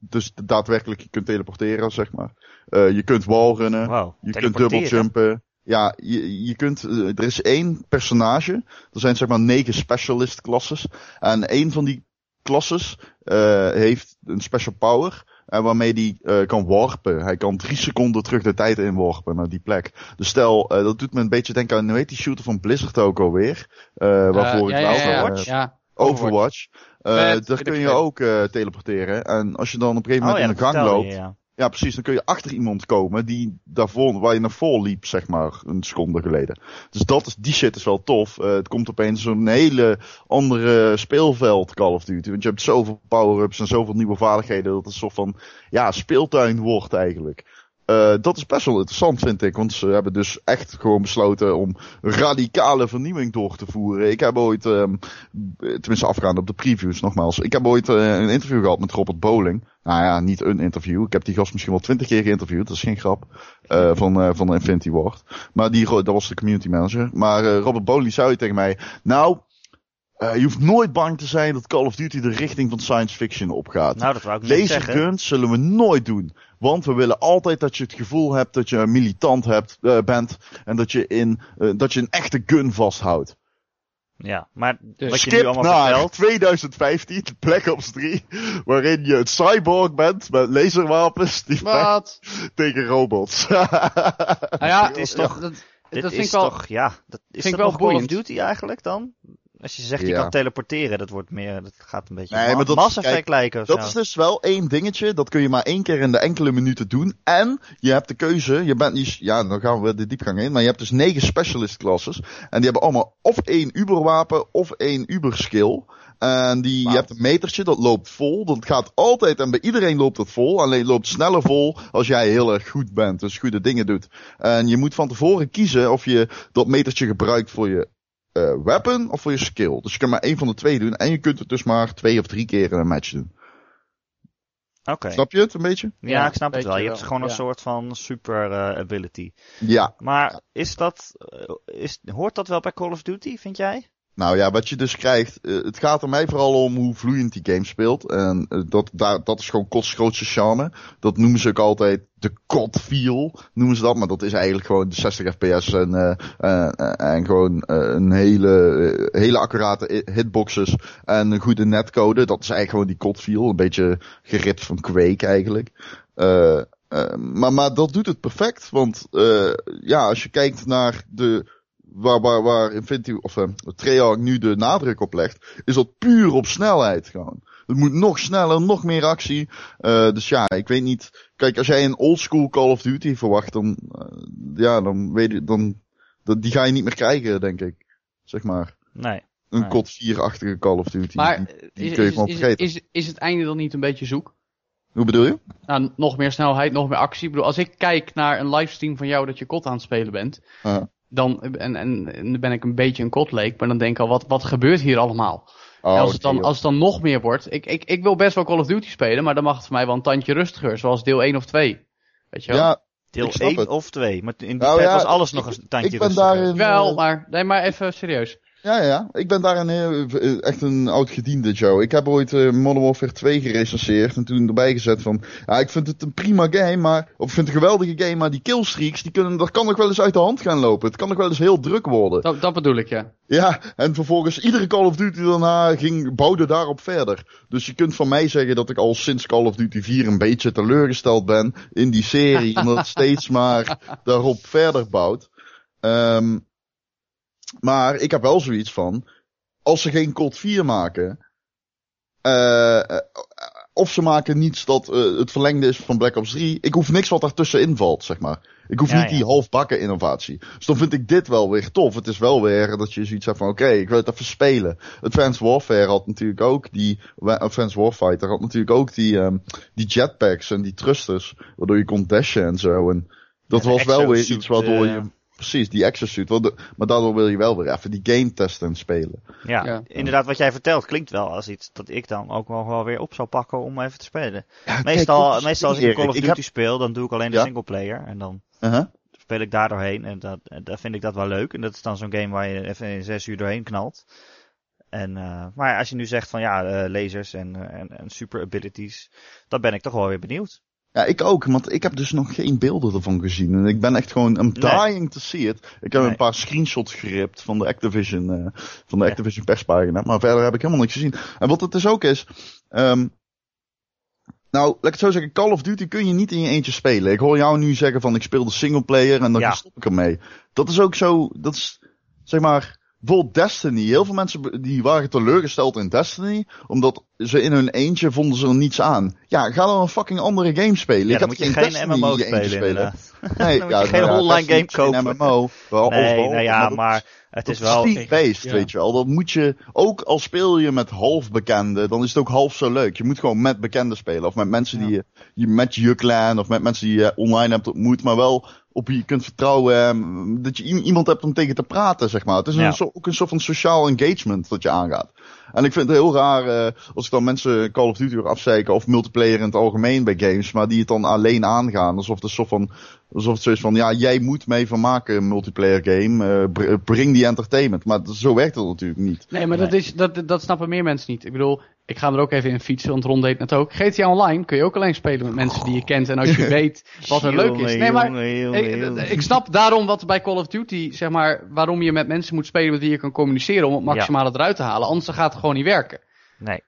Dus daadwerkelijk, je kunt teleporteren, zeg maar. Eh, je kunt wallrunnen. Wauw. Je kunt dubbeljumpen. Ja, je, je kunt, er is één personage. Er zijn zeg maar negen specialist klasses. En één van die klasses heeft een special power. En waarmee die eh, kan warpen. Hij kan drie seconden terug de tijd inwarpen naar die plek. Dus stel, eh, dat doet me een beetje denken aan, hoe heet die shooter van Blizzard ook alweer? Eh waarvoor Eh, ik ja, wel ja, ja, Overwatch? ja. Overwatch. Eh, Vet, daar kun je ook eh, teleporteren. En als je dan op een gegeven Oh moment ja, in de dat gang loopt. je, ja. Precies. Dan kun je achter iemand komen die daarvoor, waar je naar voor liep, zeg maar, een seconde geleden. Dus dat is, die shit is wel tof. Eh, het komt opeens zo'n hele andere speelveld Call of Duty. Want je hebt zoveel power-ups en zoveel nieuwe vaardigheden dat het een soort van, ja, speeltuin wordt eigenlijk. Eh, dat is best wel interessant, vind ik. Want ze hebben dus echt gewoon besloten om radicale vernieuwing door te voeren. Ik heb ooit, ehm, tenminste afgaande op de previews nogmaals. Ik heb ooit eh, een interview gehad met Robert Bowling. Nou ja, niet een interview. Ik heb die gast misschien wel twintig keer geïnterviewd. Dat is geen grap. eh, van, van Infinity Ward. Maar die, dat was de community manager. Maar Robert Bowling zei tegen mij. Nou, eh, je hoeft nooit bang te zijn dat Call of Duty de richting van science fiction opgaat. Nou, dat wou ik Laser zeggen. guns zullen we nooit doen. Want we willen altijd dat je het gevoel hebt dat je een militant hebt, eh, bent. En dat je, in, eh, dat je een echte gun vasthoudt. Ja, maar Dus wat je nu Skip allemaal naar vertelt. 2015, Black Ops 3. Waarin je een cyborg bent met laserwapens die Wat? tegen robots. Nou ja, Het is dat- toch- dat, Dit dat is vind ik wel... toch, ja, dat is vind ik dat wel Call of. Duty eigenlijk dan? Als je zegt je Ja. kan teleporteren, dat wordt meer, dat gaat een beetje Nee, maar dat- Mass Effect kijk, lijken Dat zo. is dus wel één dingetje. Dat kun je maar één keer in de enkele minuten doen. En je hebt de keuze. Je bent niet. Ja, dan gaan we de diepgang in. Maar je hebt dus negen specialist classes. En die hebben allemaal of één Uberwapen of één Uber skill. En die, je hebt een metertje dat loopt vol. Dat gaat altijd en bij iedereen loopt het vol. Alleen loopt sneller vol als jij heel erg goed bent. Dus goede dingen doet. En je moet van tevoren kiezen of je dat metertje gebruikt voor je eh, weapon of voor je skill. Dus je kunt maar één van de twee doen. En je kunt het dus maar twee of drie keer in een match doen. Oké. Snap je het een beetje? Ja, Ja, ik snap het wel. je wel, hebt gewoon een ja. soort van super eh, ability. Ja. Maar is dat, eh, is, hoort dat wel bij Call of Duty, vind jij? Nou ja, wat je dus krijgt, eh, het gaat er mij vooral om hoe vloeiend die game speelt. En eh, dat, daar, dat is gewoon Kots grootste charme. Dat noemen ze ook altijd de COD feel, noemen ze dat. Maar dat is eigenlijk gewoon de 60 fps en, eh, en gewoon een hele, hele accurate hitboxes en een goede netcode. Dat is eigenlijk gewoon die COD feel. Een beetje geript van Quake eigenlijk. Maar, maar dat doet het perfect. Want ja, als je kijkt naar de waar, waar, waar Infinity, of uh, Treyarch nu de nadruk op legt, is dat puur op snelheid gewoon. Het moet nog sneller, nog meer actie. Uh, dus ja, ik weet niet. Kijk, als jij een oldschool Call of Duty verwacht, dan, uh, ja, dan weet je, dan, dat, die ga je niet meer krijgen, denk ik. Zeg maar. Nee. Een nee. COD 4-achtige Call of Duty. Maar die, die is, kun je is, gewoon is, vergeten. is, is het einde dan niet een beetje zoek? Hoe bedoel je? Nou, nog meer snelheid, nog meer actie. Ik bedoel, als ik kijk naar een livestream van jou dat je COD aan het spelen bent, Uh, dan en, en, en dan ben ik een beetje een COD-leek, maar dan denk ik al, wat, wat gebeurt hier allemaal? oh, als, het dan, als het dan nog meer wordt, ik, ik, ik wil best wel Call of Duty spelen, maar dan mag het voor mij wel een tandje rustiger, zoals deel 1 of 2. Weet je wel? Ja, Deel Ik snap 1 het. of 2. Maar in die Nou tijd ja, was alles ik- nog een tandje ik ben rustiger. daarin... Wel, eh, maar, nee, maar even serieus. Ja, ja. Ik ben daarin heel, eh, echt een oud gediende, Joe. Ik heb ooit eh, Modern Warfare 2 gerecenseerd en toen erbij gezet van... Ja, ik vind het een prima game, maar... Of ik vind het een geweldige game, maar die killstreaks, die kunnen, dat kan nog wel eens uit de hand gaan lopen. Het kan nog wel eens heel druk worden. Dat, dat bedoel ik, ja. Ja, en vervolgens iedere Call of Duty daarna ging, bouwde daarop verder. Dus je kunt van mij zeggen dat ik al sinds Call of Duty 4 een beetje teleurgesteld ben in die serie. omdat het steeds maar daarop verder bouwt. Ehm maar ik heb wel zoiets van, als ze geen COD 4 maken, eh, eh, of ze maken niets dat eh, het verlengde is van Black Ops 3. Ik hoef niks wat daartussenin valt, zeg maar. Ik hoef Ja, niet ja. die halfbakken innovatie. Dus dan vind ik dit wel weer tof. Het is wel weer dat je zoiets hebt van, oké, ik wil het even spelen. Advanced Warfare had natuurlijk ook die, Advanced Warfighter had natuurlijk ook die, ehm, die jetpacks en die thrusters, waardoor je kon dashen en zo. En dat Ja, was wel weer iets waardoor je, precies, die exosuit, waardoor- maar daardoor wil je wel weer even die game testen en spelen. Ja, Ja. inderdaad, wat jij vertelt klinkt wel als iets dat ik dan ook wel, wel weer op zou pakken om even te spelen. Ja, Meestal, dat meestal als ik Call of Duty heb- speel, dan doe ik alleen de Ja. singleplayer. En dan Uh-huh. speel ik daar doorheen. En dat, en dan vind ik dat wel leuk. En dat is dan zo'n game waar je even in zes uur doorheen knalt. En, eh, maar als je nu zegt van ja, eh, lasers en, en, en super abilities, dan ben ik toch wel weer benieuwd. Ja, ik ook, want ik heb dus nog geen beelden ervan gezien. En ik ben echt gewoon, I'm Nee. dying to see it. Ik heb Nee. een paar screenshots geript van de Activision, eh, van de Ja. Activision perspagina. Maar verder heb ik helemaal niks gezien. En wat het dus ook is, ehm nou, laat ik het zo zeggen, Call of Duty kun je niet in je eentje spelen. Ik hoor jou nu zeggen van ik speel de singleplayer en dan Ja. stop ik ermee. Dat is ook zo, dat is, zeg maar, bijvoorbeeld Destiny. Heel veel mensen die waren teleurgesteld in Destiny, omdat ze in hun eentje vonden ze er niets aan. Ja, ga dan een fucking andere game spelen. Ja, ik dan heb moet je geen Destiny MMO je spelen inderdaad. Nee, Dan moet je geen nou ja, online game is geen kopen. MMO. Wel, Nee, wel, nou ja, maar het is dat wel... team-based, Ja. weet je wel. Dat moet je, ook al speel je met half bekenden, dan is het ook half zo leuk. Je moet gewoon met bekenden spelen. Of met mensen die je, je met je clan, of met mensen die je online hebt ontmoet, maar wel op wie je kunt vertrouwen. ehm, Dat je iemand hebt om tegen te praten, zeg maar. Het is Ja. een, ook een soort van sociaal engagement dat je aangaat. En ik vind het heel raar eh, als ik dan mensen Call of Duty afzeiken of multiplayer in het algemeen bij games, maar die het dan alleen aangaan. Alsof het een soort van, alsof het zo is van, ja, jij moet mee van maken een multiplayer game. eh, br- breng die entertainment. Maar zo werkt het natuurlijk niet. Nee, maar Dat, is, dat, dat snappen meer mensen niet. Ik bedoel, ik ga er ook even in fietsen, want Ron deed net ook. GTA Online kun je ook alleen spelen met mensen die je kent. En als je weet wat er leuk is. Nee, maar ik, ik snap daarom wat bij Call of Duty, zeg maar, waarom je met mensen moet spelen met wie je kan communiceren om het maximale eruit te halen. Anders gaat het gewoon niet werken. Nee,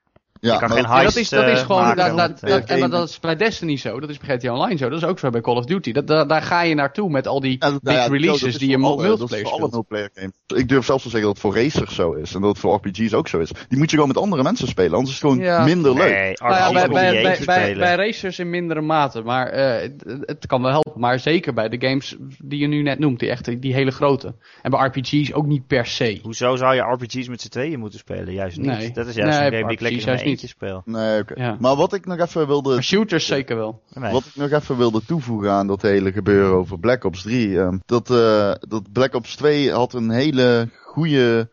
Ja, je kan maar geen Ja, dat heist is, dat is eh, gewoon, maken dat, dat, eh, en dat is bij Destiny zo, dat is bij GTA Online zo, dat is ook zo bij Call of Duty. Dat, daar, daar ga je naartoe met al die big ja, releases die je alle- Dat is multiplayer voor alle speelt. multiplayer games. Ik durf zelfs te zeggen dat het voor racers zo is. En dat het voor RPG's ook zo is. Die moet je gewoon met andere mensen spelen. Anders is het gewoon Ja. minder leuk. Nee, Nou bij, bij, bij, bij, racers in mindere mate, maar eh, het, het kan wel helpen. Maar zeker bij de games die je nu net noemt, die, echt, die hele grote. En bij RPG's ook niet per se. Hoezo zou je RPG's met z'n tweeën moeten spelen? Juist niet. Nee. Dat is juist Nee, een game die ik lekker Speel. Nee, oké. Ja. Maar wat ik nog even wilde Maar shooters zeker wel. Nee. Wat ik nog even wilde toevoegen aan dat hele gebeuren over Black Ops 3. ehm, dat, eh, dat Black Ops 2 had een hele goede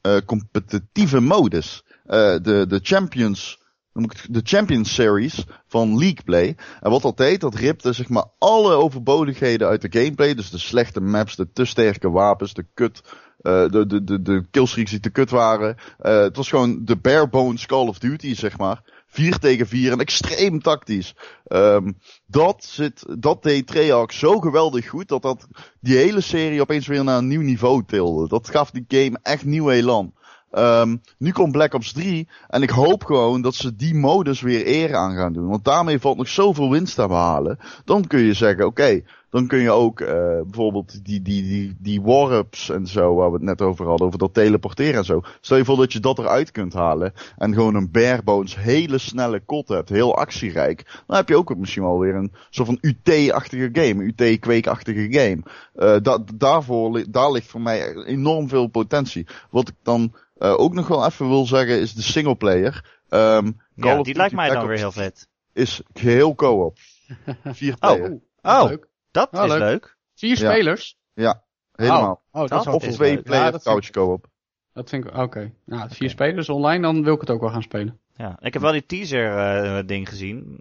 eh, competitieve modus. Eh, de, de Champions, noem ik het, de Champions Series van League Play. En wat dat deed, dat ripte zeg maar alle overbodigheden uit de gameplay. Dus de slechte maps, de te sterke wapens, de kut. Eh, de, de, de, de killstreaks die te kut waren. Eh, het was gewoon de bare bones Call of Duty, zeg maar. 4 tegen 4 en extreem tactisch. Ehm, dat, zit, dat deed Treyarch zo geweldig goed dat dat die hele serie opeens weer naar een nieuw niveau tilde. Dat gaf die game echt nieuw elan. Ehm, nu komt Black Ops 3 en ik hoop gewoon dat ze die modus weer eer aan gaan doen. Want daarmee valt nog zoveel winst te behalen. Dan kun je zeggen, oké, dan kun je ook uh, bijvoorbeeld die, die, die, die warps en zo, waar we het net over hadden, over dat teleporteren en zo. Stel je voor dat je dat eruit kunt halen en gewoon een barebones hele snelle kot hebt, heel actierijk. Dan heb je ook misschien wel weer een soort van UT-achtige game, UT-kweekachtige game. Uh, da daarvoor, daar ligt voor mij enorm veel potentie. Wat ik dan uh, ook nog wel even wil zeggen is de singleplayer. Um, ja, die lijkt mij dan weer heel vet. Is heel co-op. Vier player. Oh, oh leuk. Dat oh, is leuk. leuk. Vier spelers? Ja, helemaal. Oh, dat of twee player ja, couch co-op. Dat vind ik, oké. Okay. Nou, vier spelers online, dan wil ik het ook wel gaan spelen. Ja, ik heb wel die teaser uh, ding gezien.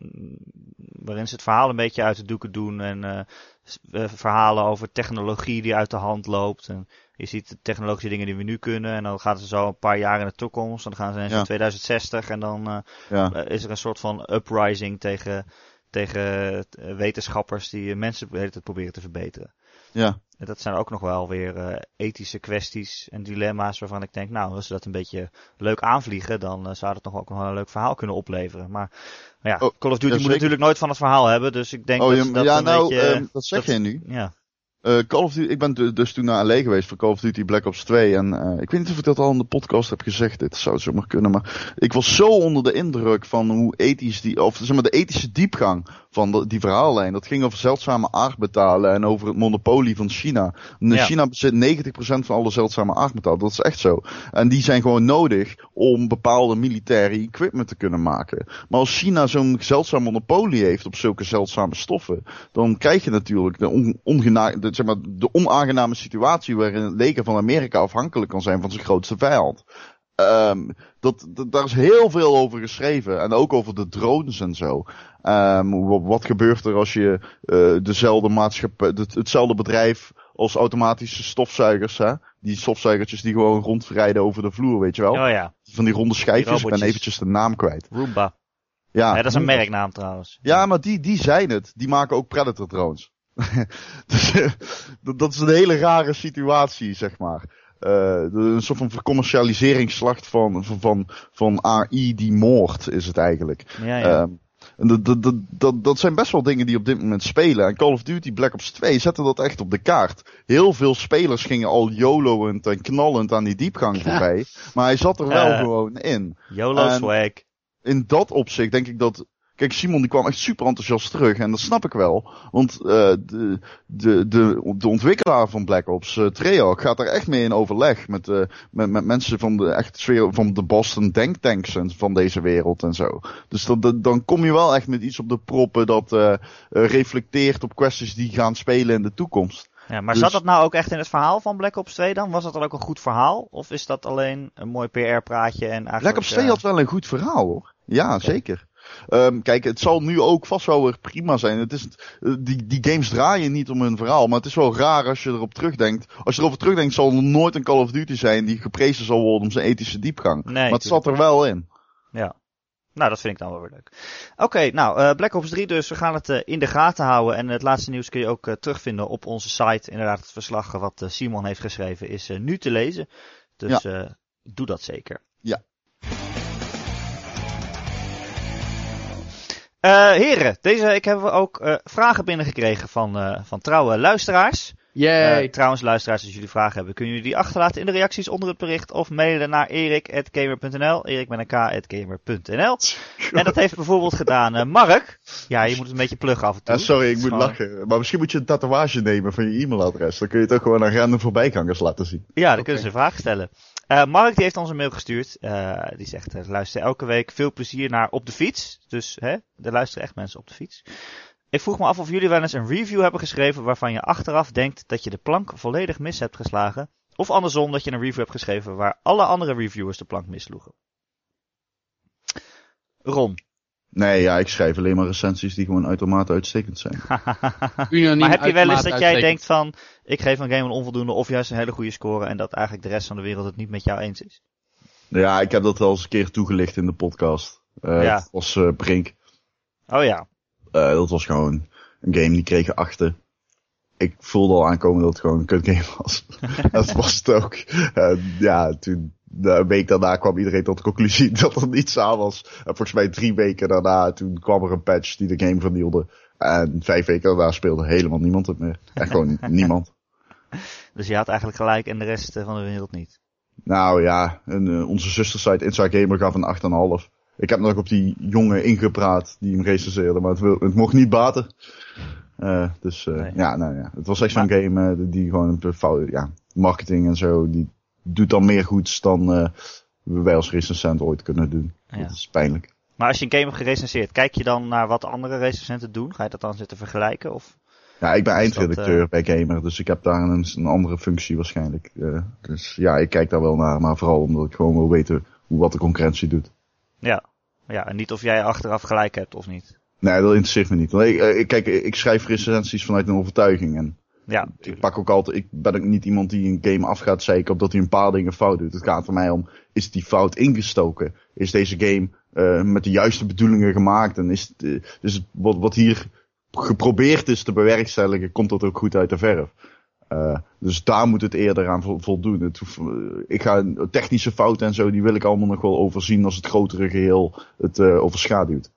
Waarin ze het verhaal een beetje uit de doeken doen. En uh, verhalen over technologie die uit de hand loopt. En je ziet de technologische dingen die we nu kunnen. En dan gaat het zo een paar jaar in de toekomst. Dan gaan ze in ja. 2060. En dan uh, ja. is er een soort van uprising tegen, tegen wetenschappers die mensen de hele tijd proberen te verbeteren. Ja. En dat zijn ook nog wel weer uh, ethische kwesties en dilemma's waarvan ik denk, nou, als ze dat een beetje leuk aanvliegen, dan uh, zou dat nog ook nog wel een leuk verhaal kunnen opleveren. Maar, maar ja, oh, Call of Duty moet natuurlijk nooit van het verhaal hebben, dus ik denk oh, dat, dat ja, een nou, beetje... Uh, dat zeg dat, je nu. Ja. Uh, Call of Duty, ik ben dus toen naar LA geweest voor Call of Duty Black Ops 2. En uh, ik weet niet of ik dat al in de podcast heb gezegd. Dit zou het zomaar kunnen. Maar ik was zo onder de indruk van hoe ethisch die, of zeg maar de ethische diepgang van de, die verhaallijn. Dat ging over zeldzame aardmetalen en over het monopolie van China. Ja. China bezit 90% van alle zeldzame aardmetalen. Dat is echt zo. En die zijn gewoon nodig om bepaalde militaire equipment te kunnen maken. Maar als China zo'n zeldzaam monopolie heeft op zulke zeldzame stoffen, dan krijg je natuurlijk de, on, ongena de, zeg maar, de onaangename situatie waarin het leger van Amerika afhankelijk kan zijn van zijn grootste vijand. Um, dat, dat, daar is heel veel over geschreven. En ook over de drones en zo. Um, wat, wat, gebeurt er als je uh, dezelfde maatschappij, hetzelfde bedrijf als automatische stofzuigers, hè? Die stofzuigertjes die gewoon rondrijden over de vloer, weet je wel? Oh ja. Van die ronde schijfjes, ik ben eventjes de naam kwijt. Roomba. Ja, ja dat is een merknaam trouwens. Ja, maar die, die zijn het. Die maken ook Predator drones. dus, dat is een hele rare situatie, zeg maar. Uh, een soort van commercialiseringsslacht van, van, van, van AI die moord is het eigenlijk. Ja, ja. Um, en dat, dat, dat, dat, zijn best wel dingen die op dit moment spelen. En Call of Duty Black Ops 2 zette dat echt op de kaart. Heel veel spelers gingen al YOLO'end en knallend aan die diepgang voorbij. Maar hij zat er wel uh, gewoon in. YOLO swag. In dat opzicht denk ik dat Kijk, Simon die kwam echt super enthousiast terug. En dat snap ik wel. Want uh, de, de, de, de ontwikkelaar van Black Ops, uh, Treyarch, gaat er echt mee in overleg. Met, uh, met, met mensen van de, echt sfeer, van de Boston denktanks en van deze wereld en zo. Dus dat, dat, dan kom je wel echt met iets op de proppen dat reflecteert op kwesties die gaan spelen in de toekomst. Ja, maar dus... zat dat nou ook echt in het verhaal van Black Ops 2 dan? Was dat dan ook een goed verhaal? Of is dat alleen een mooi PR-praatje en eigenlijk... Black Ops 2 had wel een goed verhaal hoor. Ja, okay. zeker. Um, kijk, het zal nu ook vast wel weer prima zijn. Het is, die, die games draaien niet om hun verhaal. Maar het is wel raar als je erop terugdenkt. Als je erover terugdenkt, zal er nooit een Call of Duty zijn die geprezen zal worden om zijn ethische diepgang. Nee, maar het zat er wel in. Ja. Nou, dat vind ik dan wel weer leuk. Oké, okay, nou, uh, Black Ops 3 dus. We gaan het uh, in de gaten houden. En het laatste nieuws kun je ook uh, terugvinden op onze site. Inderdaad, het verslag wat Simon heeft geschreven is nu te lezen. Dus ja. doe dat zeker. Uh, heren, deze ik hebben we ook uh, vragen binnengekregen van, uh, van trouwe luisteraars. Yay. trouwens, luisteraars, als jullie vragen hebben, kunnen jullie die achterlaten in de reacties onder het bericht of mailen naar erik.gamer.nl. Erik met een k.gamer.nl. en dat heeft bijvoorbeeld gedaan Mark. Ja, je moet een beetje pluggen af en toe. Ja, sorry, ik moet lachen. Maar misschien moet je een tatoeage nemen van je e-mailadres. Dan kun je het ook gewoon aan random voorbijgangers laten zien. Ja, dan okay. kunnen ze vraag stellen. Uh, Mark die heeft ons een mail gestuurd. Uh, die zegt, uh, luister elke week veel plezier naar Op de Fiets. Dus hè, er luisteren echt mensen op de fiets. Ik vroeg me af of jullie wel eens een review hebben geschreven waarvan je achteraf denkt dat je de plank volledig mis hebt geslagen. Of andersom dat je een review hebt geschreven waar alle andere reviewers de plank missloegen. Ron. Nee, ja, ik schrijf alleen maar recensies die gewoon uitermate uitstekend zijn. maar heb je wel eens dat jij denkt van, ik geef een game een onvoldoende of juist een hele goede score en dat eigenlijk de rest van de wereld het niet met jou eens is? Ja, ik heb dat wel eens een keer toegelicht in de podcast. Uh, ja. Was uh, Brink. Oh ja. Uh, dat was gewoon een game die kreeg achten. Ik voelde al aankomen dat het gewoon een kut game was. dat was het ook. Ja, toen, een week daarna kwam iedereen tot de conclusie dat er niets aan was. En volgens mij drie weken daarna, toen kwam er een patch die de game vernielde. En vijf weken daarna speelde helemaal niemand het meer. Echt gewoon niemand. Dus je had eigenlijk gelijk en de rest van de wereld niet. Nou ja, en, uh, onze zustersite Inside Gamer gaf een 8,5. Ik heb nog op die jongen ingepraat die hem recenseerde, maar het, wil, het mocht niet baten. Uh, dus uh, nee. ja, nou ja, het was echt zo'n game uh, die gewoon een ja, marketing en zo, die doet dan meer goeds dan wij als recensent ooit kunnen doen. Ja. Dat is pijnlijk. Maar als je een game hebt gerecenseerd, kijk je dan naar wat andere recensenten doen? Ga je dat dan zitten vergelijken? Of? Ja, ik ben eindredacteur dat, bij Gamer, dus ik heb daar een, een andere functie waarschijnlijk. dus ja, ik kijk daar wel naar, maar vooral omdat ik gewoon wil weten hoe wat de concurrentie doet. Ja, ja en niet of jij achteraf gelijk hebt of niet. Nee, dat interesseert me niet. Ik, kijk, ik schrijf recensies vanuit een overtuiging. En ja, ik pak ook altijd, ik ben ook niet iemand die een game af gaat zeiken op dat hij een paar dingen fout doet. Het gaat voor mij om, is die fout ingestoken? Is deze game uh, met de juiste bedoelingen gemaakt? En is, het, uh, dus wat, wat hier geprobeerd is te bewerkstelligen, komt dat ook goed uit de verf? Uh, dus daar moet het eerder aan voldoen. Het, ik ga technische fouten en zo, die wil ik allemaal nog wel overzien als het grotere geheel het overschaduwt.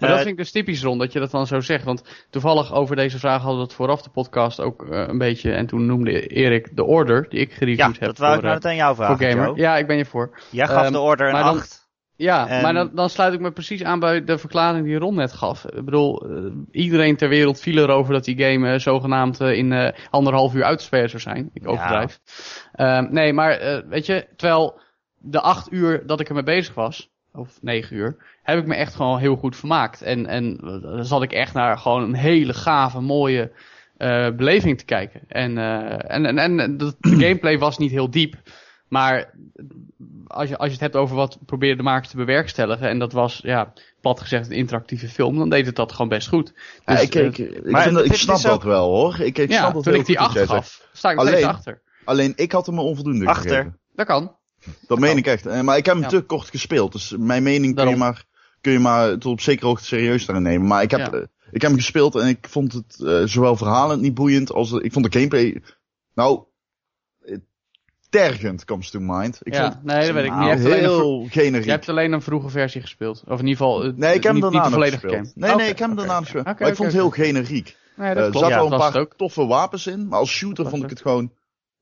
Ja. Maar dat vind ik dus typisch rond dat je dat dan zo zegt. Want toevallig over deze vraag hadden we het vooraf de podcast ook uh, een beetje. En toen noemde Erik de order die ik gereviewd ja, heb. dat wou voor, ik nou meteen jou vragen, Gamer. Ja, ik ben je voor. Jij gaf Um, de order een maar dan- 8. Ja, En- maar dan, dan sluit ik me precies aan bij de verklaring die Ron net gaf. Ik bedoel, eh, iedereen ter wereld viel erover dat die game eh, zogenaamd eh, in eh, anderhalf uur uit te spelen zou zijn. Ik Ja. overdrijf. Ehm, nee, maar eh, weet je, terwijl de acht uur dat ik ermee bezig was, of negen uur, heb ik me echt gewoon heel goed vermaakt. En, en eh, dan zat ik echt naar gewoon een hele gave, mooie eh, beleving te kijken. En, eh, en, en, en de, de gameplay was niet heel diep. Maar als je, als je het hebt over wat probeerde de makers te bewerkstelligen, en dat was, ja, plat gezegd, een interactieve film, dan deed het dat gewoon best goed. Ja, Dus, ik, eh, ik, ik, maar vind dat, ik snap is ook- dat wel hoor. Ik, ik ja, snap dat toen heel ik die goed wat jij acht zegt. gaf, sta ik nog steeds Alleen- achter. Alleen ik had hem een onvoldoende Achter. gegeven. Dat kan. Dat meen ik echt. Eh, Maar ik heb hem Ja. te kort gespeeld. Dus mijn mening kun je, maar, kun je maar tot op zekere hoogte serieus daarin nemen. Maar ik heb, Ja. eh, ik heb hem gespeeld en ik vond het eh, zowel verhalend niet boeiend als ik vond de gameplay. Nou, tergend comes to mind. Ik ja, vond nee, dat weet ik niet. nou, alleen een, heel generiek. je hebt alleen een vroege versie gespeeld. Of in ieder geval, Nee, ik heb hem niet, daarna volledige gespeeld. game. Nee, nee, ik heb hem daarna oké. gespeeld. Maar ik vond het heel generiek. Nee, dat er zaten Ja, wel een paar toffe wapens in, maar als shooter vond ik het gewoon,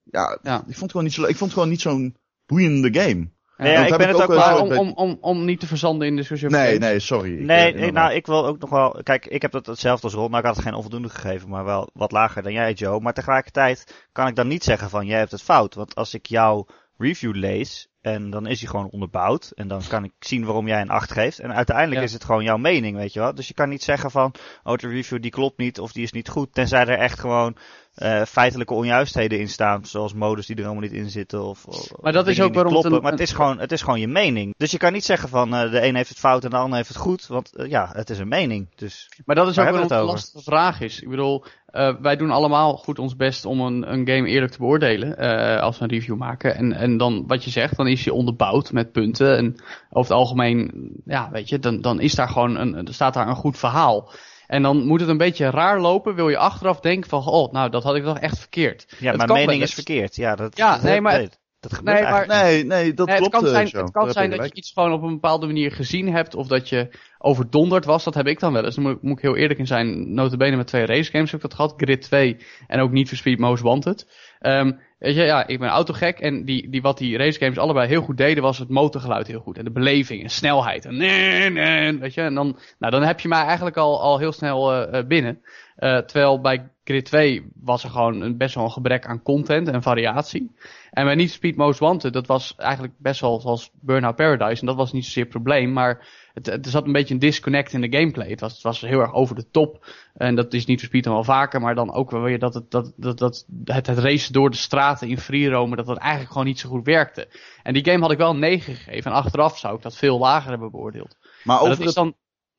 ja, Ja. ik vond het gewoon niet zo, ik vond het gewoon niet zo'n boeiende game. Ja, dat ik ben ik het ook ook Maar om, om, om, om niet te verzanden in discussie over Nee, games. nee, sorry. Ik, Nee, eh, nee, nou, ik wil ook nog wel. Kijk, ik heb dat hetzelfde als Ron. Nou, ik had het geen onvoldoende gegeven, maar wel wat lager dan jij, Joe. Maar tegelijkertijd kan ik dan niet zeggen van jij hebt het fout. Want als ik jouw review lees en dan is hij gewoon onderbouwd. En dan kan ik zien waarom jij een 8 geeft. En uiteindelijk Ja. is het gewoon jouw mening, weet je wel. Dus je kan niet zeggen van, oh, de review die klopt niet of die is niet goed. Tenzij er echt gewoon eh, feitelijke onjuistheden in staan. Zoals modus die er allemaal niet in zitten. Of, Maar dat is ook waarom kloppen. een- Maar het is, gewoon, het is gewoon je mening. Dus je kan niet zeggen van eh, de een heeft het fout en de ander heeft het goed. Want eh, ja, het is een mening. Dus Maar dat is ook een we het over? lastige vraag is. Ik bedoel, eh, wij doen allemaal goed ons best om een, een game eerlijk te beoordelen eh, als we een review maken. En, en dan wat je zegt, dan is je onderbouwd met punten. En over het algemeen, ja, weet je, dan, dan is daar gewoon een, staat daar een goed verhaal. En dan moet het een beetje raar lopen, wil je achteraf denken van, oh, nou, dat had ik toch echt verkeerd. ja, kan mening is verkeerd. Ja, dat, Ja, dat, nee, maar- dat, dat gebeurt Nee, maar- Nee, nee, dat Nee, klopt. het kan eh, zijn, het kan zijn dat je iets gewoon op een bepaalde manier gezien hebt. Of dat je overdonderd was. Dat heb ik dan wel eens. Daar moet, moet ik heel eerlijk in zijn. Notabene met twee racegames heb ik dat gehad. Grid 2 en ook Need for Speed Most Wanted. Ehm, weet je, ja, ik ben autogek. En die, die, wat die racegames allebei heel goed deden was het motorgeluid heel goed. En de beleving en snelheid. En, nee, nee, weet je, en dan, nou, dan heb je mij eigenlijk al, al heel snel eh, binnen. Eh, terwijl bij Grid 2 was er gewoon een, best wel een gebrek aan content en variatie. En bij for Speed Most Wanted, dat was eigenlijk best wel zoals Burnout Paradise. En dat was niet zozeer het probleem, maar het, het er zat een beetje een disconnect in de gameplay. Het was, het was heel erg over de top. En dat is for Speed dan wel vaker, maar dan ook wel weer dat het, dat, dat, dat, het, het racen door de straten in free roamen, dat dat eigenlijk gewoon niet zo goed werkte. En die game had ik wel een 9 gegeven. En achteraf zou ik dat veel lager hebben beoordeeld. Maar Maar over dat is dan,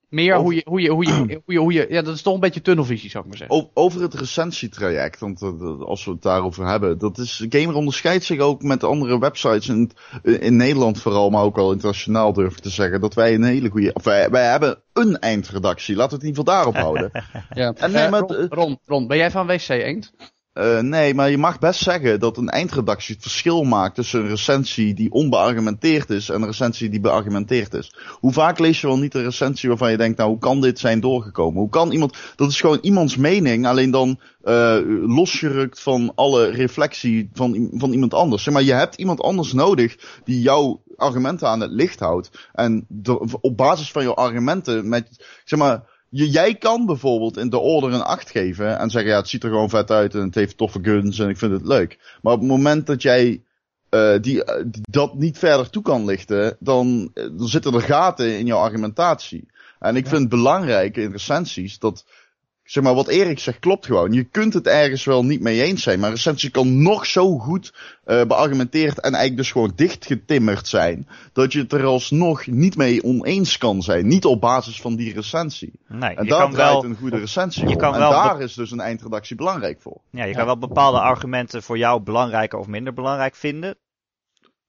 Meer Over- hoe je, hoe, je, hoe, je, hoe, je, hoe je... Ja, dat is toch een beetje tunnelvisie, zou ik maar zeggen. Over het recensietraject, want eh, als we het daarover hebben. Dat is, Gamer onderscheidt zich ook met andere websites in, in Nederland vooral, maar ook wel internationaal durf ik te zeggen. Dat wij een hele goede, of wij, wij hebben een eindredactie. Laten we het in ieder geval daarop houden. Ja. En nee, Eh, maar- Ron, Ron, Ron, ben jij van WC Eend? Eh, nee, maar je mag best zeggen dat een eindredactie het verschil maakt tussen een recensie die onbeargumenteerd is en een recensie die beargumenteerd is. Hoe vaak lees je wel niet een recensie waarvan je denkt, nou hoe kan dit zijn doorgekomen? Hoe kan iemand, dat is gewoon iemands mening, alleen dan eh losgerukt van alle reflectie van, van iemand anders. Zeg maar, je hebt iemand anders nodig die jouw argumenten aan het licht houdt. En op basis van jouw argumenten met, zeg maar, je, jij kan bijvoorbeeld in de order een 8 geven en zeggen, ja, het ziet er gewoon vet uit en het heeft toffe guns en ik vind het leuk. Maar op het moment dat jij eh, die, eh, dat niet verder toe kan lichten, dan, eh, dan zitten er gaten in jouw argumentatie. En ik vind het belangrijk in recensies dat, zeg maar, wat Erik zegt klopt gewoon. Je kunt het ergens wel niet mee eens zijn, maar een recensie kan nog zo goed eh beargumenteerd en eigenlijk dus gewoon dichtgetimmerd zijn, dat je het er alsnog niet mee oneens kan zijn. Niet op basis van die recensie. Nee, En je daar kan draait wel, een goede recensie je om. kan en wel daar is dus een eindredactie belangrijk voor. ja, je Ja. kan wel bepaalde argumenten voor jou belangrijker of minder belangrijk vinden.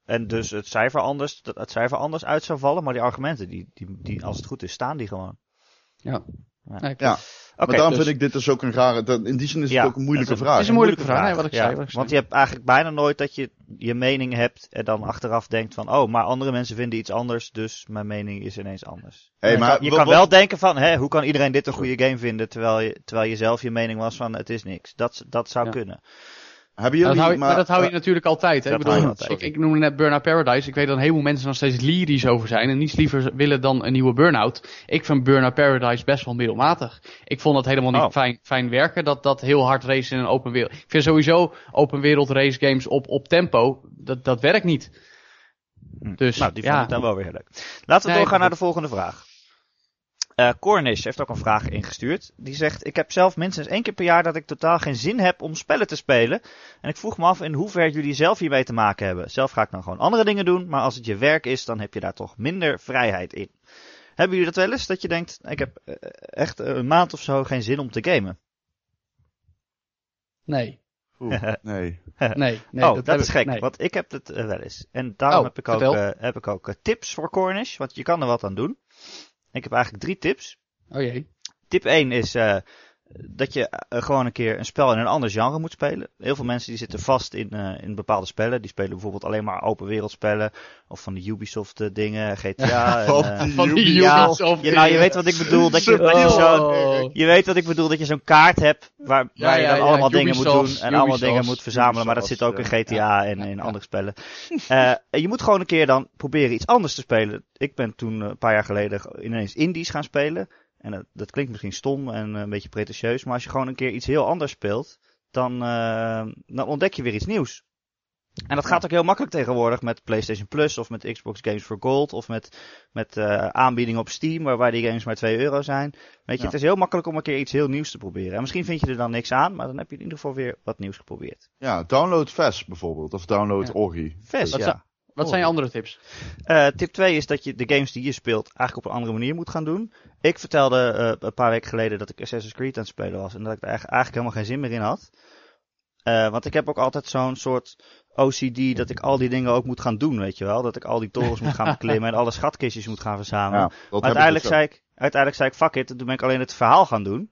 En dus het cijfer anders, dat het cijfer anders uit zou vallen. Maar die argumenten, die, die, die, als het goed is, staan die gewoon. Ja. Ja. Ja. Oké, maar daarom dus- vind ik dit dus ook een rare, dat, in die zin is Ja, het ook een moeilijke vraag. Het is een moeilijke vraag, nee, wat ik ja. zei. Wat ik Want je hebt eigenlijk bijna nooit dat je je mening hebt en dan achteraf denkt van, oh, maar andere mensen vinden iets anders, dus mijn mening is ineens anders. Hey, je maar kan, je kan wat- wel denken van, hè, hoe kan iedereen dit een goede game vinden, terwijl je, terwijl je zelf je mening was van, het is niks. Dat, dat zou Ja. kunnen. Hebben Maar jullie, dat hou je, maar, dat hou je eh, natuurlijk altijd. Hè? dat Ik, bedoel, altijd. ik, ik noemde net Burnout Paradise. Ik weet dat een heleboel mensen nog steeds lyrisch over zijn. En niets liever willen dan een nieuwe Burnout. Ik vind Burnout Paradise best wel middelmatig. Ik vond het helemaal niet Oh. fijn, fijn werken. Dat, dat heel hard racen in een open wereld. Ik vind sowieso open wereld race games op, op tempo. Dat, dat werkt niet. Hm. Dus nou, die vond ja. ik dan wel weer leuk. Laten we Nee, doorgaan naar dat- de volgende vraag. Eh Cornish heeft ook een vraag ingestuurd. Die zegt: Ik heb zelf minstens één keer per jaar dat ik totaal geen zin heb om spellen te spelen. En ik vroeg me af in hoeverre jullie zelf hiermee te maken hebben. Zelf ga ik dan gewoon andere dingen doen, maar als het je werk is, dan heb je daar toch minder vrijheid in. Hebben jullie dat wel eens? Dat je denkt: Ik heb eh, echt een maand of zo geen zin om te gamen. Nee. oeh, nee. Nee. nee oh, dat, is gek, nee. want ik heb het eh, wel eens. En daarom Oh, heb ik ook, eh, heb ik ook eh, tips voor Cornish, want je kan er wat aan doen. Ik heb eigenlijk drie tips. Oh jee. Tip 1 is eh, dat je eh, gewoon een keer een spel in een ander genre moet spelen. Heel veel mensen die zitten vast in, eh, in bepaalde spellen. Die spelen bijvoorbeeld alleen maar open wereldspellen. Of van de Ubisoft eh, dingen, GTA. en, eh, Van die Ubisoft ja, nou, je weet wat ik bedoel. Dat je, dat je, zo, je weet wat ik bedoel, dat je zo'n kaart hebt waar, Ja, waar je dan ja, allemaal dingen moet doen. Ubisoft, En allemaal dingen moet verzamelen. Maar dat zit ook in GTA en in andere spellen. Eh, en je moet gewoon een keer dan proberen iets anders te spelen. Ik ben toen een paar jaar geleden ineens indies gaan spelen. En dat, dat klinkt misschien stom en eh, een beetje pretentieus. Maar als je gewoon een keer iets heel anders speelt, dan, eh, dan ontdek je weer iets nieuws. En dat gaat ook heel makkelijk tegenwoordig met PlayStation Plus of met Xbox Games for Gold of met, met eh, aanbiedingen op Steam waarbij die games maar 2 euro zijn. Weet je, Ja. het is heel makkelijk om een keer iets heel nieuws te proberen. En misschien vind je er dan niks aan, maar dan heb je in ieder geval weer wat nieuws geprobeerd. Ja, download VES bijvoorbeeld, of download Ja. Orgi. Ves, Wat ja. Wat zijn je andere tips? Eh, tip 2 is dat je de games die je speelt eigenlijk op een andere manier moet gaan doen. Ik vertelde eh, een paar weken geleden dat ik Assassin's Creed aan het spelen was en dat ik er eigenlijk, eigenlijk helemaal geen zin meer in had. Eh, want ik heb ook altijd zo'n soort OCD dat ik al die dingen ook moet gaan doen, weet je wel. Dat ik al die torens moet gaan beklimmen en alle schatkistjes moet gaan verzamelen. Ja, maar uiteindelijk ik dus zei, ik, uiteindelijk zei ik, fuck it, toen ben ik alleen het verhaal gaan doen.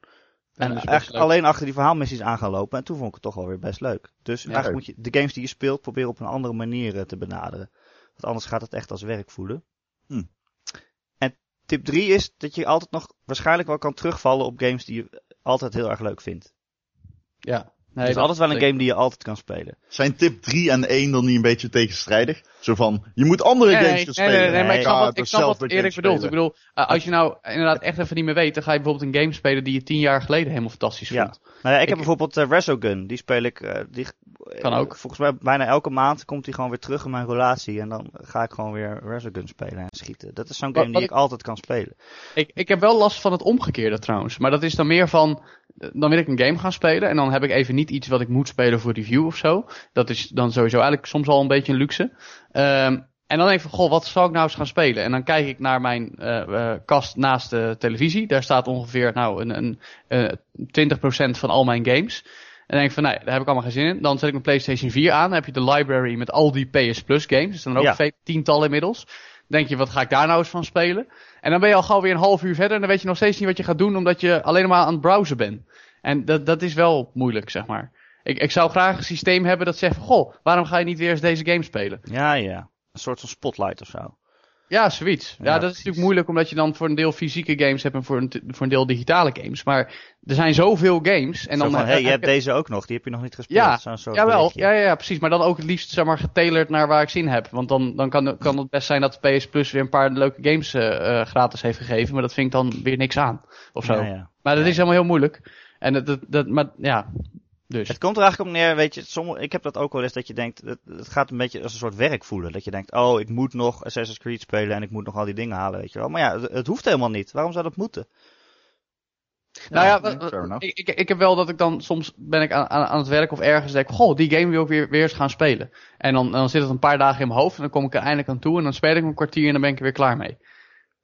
En eigenlijk leuk. alleen achter die verhaalmissies aan gaan lopen. En toen vond ik het toch wel weer best leuk. Dus eigenlijk leuk. moet je de games die je speelt proberen op een andere manier eh, te benaderen. Want anders gaat het echt als werk voelen. Hm. En tip 3 is dat je altijd nog waarschijnlijk wel kan terugvallen op games die je altijd heel erg leuk vindt. Ja. Nee, Het is dat- altijd wel een game die je altijd kan spelen. Zijn tip 3 en 1 dan niet een beetje tegenstrijdig? Zo van, je moet andere Nee, games gaan nee, spelen. nee, nee, maar ik snap Ja, wat, ik snap wat Erik bedoelt. Ik bedoel, eh, als je nou inderdaad echt even niet meer weet, dan ga je bijvoorbeeld een game spelen die je tien jaar geleden helemaal fantastisch Ja. vond. Nou ja, ik, Ik- heb bijvoorbeeld uh, Resogun. Die speel ik. eh, die, Kan ook. Volgens mij bijna elke maand komt hij gewoon weer terug in mijn relatie. En dan ga ik gewoon weer Resogun spelen en schieten. Dat is zo'n Wat- game die ik altijd kan spelen. Ik, ik heb wel last van het omgekeerde trouwens. Maar dat is dan meer van, dan wil ik een game gaan spelen en dan heb ik even niet iets wat ik moet spelen voor review of zo. Dat is dan sowieso eigenlijk soms al een beetje een luxe. Ehm, En dan denk ik van, goh, wat zal ik nou eens gaan spelen? En dan kijk ik naar mijn uh, kast naast de televisie. Daar staat ongeveer nou, een, een, uh, 20% van al mijn games. En dan denk ik van, nee, daar heb ik allemaal geen zin in. Dan zet ik mijn PlayStation 4 aan. Dan heb je de library met al die PS Plus games. Dus dan ook ja. tientallen inmiddels. Dan denk je, wat ga ik daar nou eens van spelen? En dan ben je al gauw weer een half uur verder. En dan weet je nog steeds niet wat je gaat doen, omdat je alleen maar aan het browsen bent. En dat, dat is wel moeilijk, zeg maar. Ik, ik zou graag een systeem hebben dat zegt, goh, waarom ga je niet weer eens deze game spelen? Ja, ja. Een soort van spotlight of zo. Ja, zoiets. Ja, ja dat precies. is natuurlijk moeilijk omdat je dan voor een deel fysieke games hebt en voor een, voor een deel digitale games. Maar er zijn zoveel games. En dan, van, hey, je hebt deze ook nog, die heb je nog niet gespeeld. Ja, ja, wel. Ja, ja, ja, precies. Maar dan ook het liefst zeg maar, getailerd naar waar ik zin heb. Want dan, dan kan, kan het best zijn dat PS Plus weer een paar leuke games uh, gratis heeft gegeven. Maar dat vind ik dan weer niks aan. Of zo. Ja, ja. Maar dat is helemaal heel moeilijk. En dat, dat, dat, maar ja, dus. Het komt er eigenlijk op neer, weet je, sommige, ik heb dat ook wel eens dat je denkt, het, het, gaat een beetje als een soort werk voelen. Dat je denkt, oh, ik moet nog Assassin's Creed spelen en ik moet nog al die dingen halen, weet je wel. Maar ja, het, het hoeft helemaal niet. Waarom zou dat moeten? Nou ja, ja ik, ik, ik, heb wel dat ik dan soms ben ik aan, aan het werk of ergens denk, goh, die game wil ik weer, weer eens gaan spelen. En dan, dan zit het een paar dagen in mijn hoofd en dan kom ik er eindelijk aan toe en dan speel ik een kwartier en dan ben ik er weer klaar mee.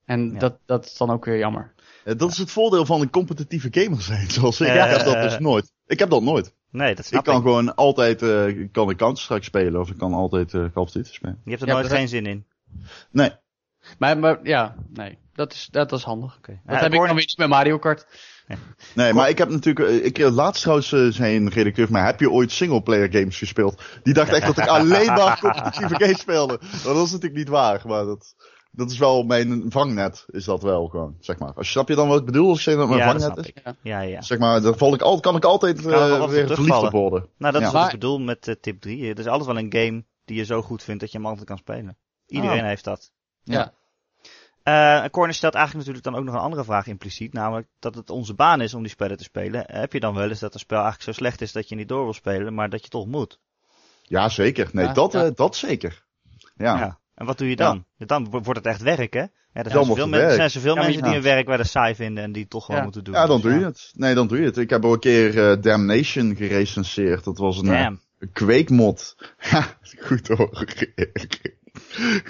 En dat, dat is dan ook weer jammer. dat is het voordeel van een competitieve gamer zijn, zoals ik. Uh, ik heb dat dus nooit. Ik heb dat nooit. Nee, dat snap ik. kan gewoon altijd, uh, kan ik Counter-Strike spelen of ik kan altijd uh, Call of Duty spelen. Je hebt er nooit geen zin in? Nee. Maar, maar ja, nee. Dat is, dat is handig. Okay. Dat heb ik nog iets met Mario Kart. Nee, maar ik heb natuurlijk, eh, ik, laatst trouwens uh, zijn redacteur mij, heb je ooit singleplayer games gespeeld? Die dacht echt dat ik alleen maar competitieve games speelde. Dat is natuurlijk niet waar, maar dat, dat is wel mijn vangnet, is dat wel gewoon, zeg maar. Als je, snap je dan wat ik bedoel, als je zeg dat mijn ja, vangnet is? Ik. Ja, ja. Zeg maar, dan val ik al, kan ik altijd uh, weer verliefd op worden. Nou, dat is wat ik bedoel met uh, tip 3. Het is altijd wel een game die je zo goed vindt dat je hem altijd kan spelen. Iedereen oh. heeft dat. Ja. Uh, Corner stelt eigenlijk natuurlijk dan ook nog een andere vraag impliciet. Namelijk dat het onze baan is om die spellen te spelen. Heb je dan wel eens dat een spel eigenlijk zo slecht is dat je niet door wil spelen, maar dat je toch moet? Ja, zeker. Nee, ja, dat, ja. Uh, dat zeker. Ja. En wat doe je dan? Ja. Dan wordt het echt werk, hè? Ja, er zijn zoveel, men er zijn zoveel mensen die hun werk bij de saai vinden en die het toch gewoon moeten doen. Ja, dan doe je het. Nee, dan doe je het. Ik heb ook een keer uh, Damnation gerecenseerd. Dat was een, Damn. kweekmod. Ja, goed hoor.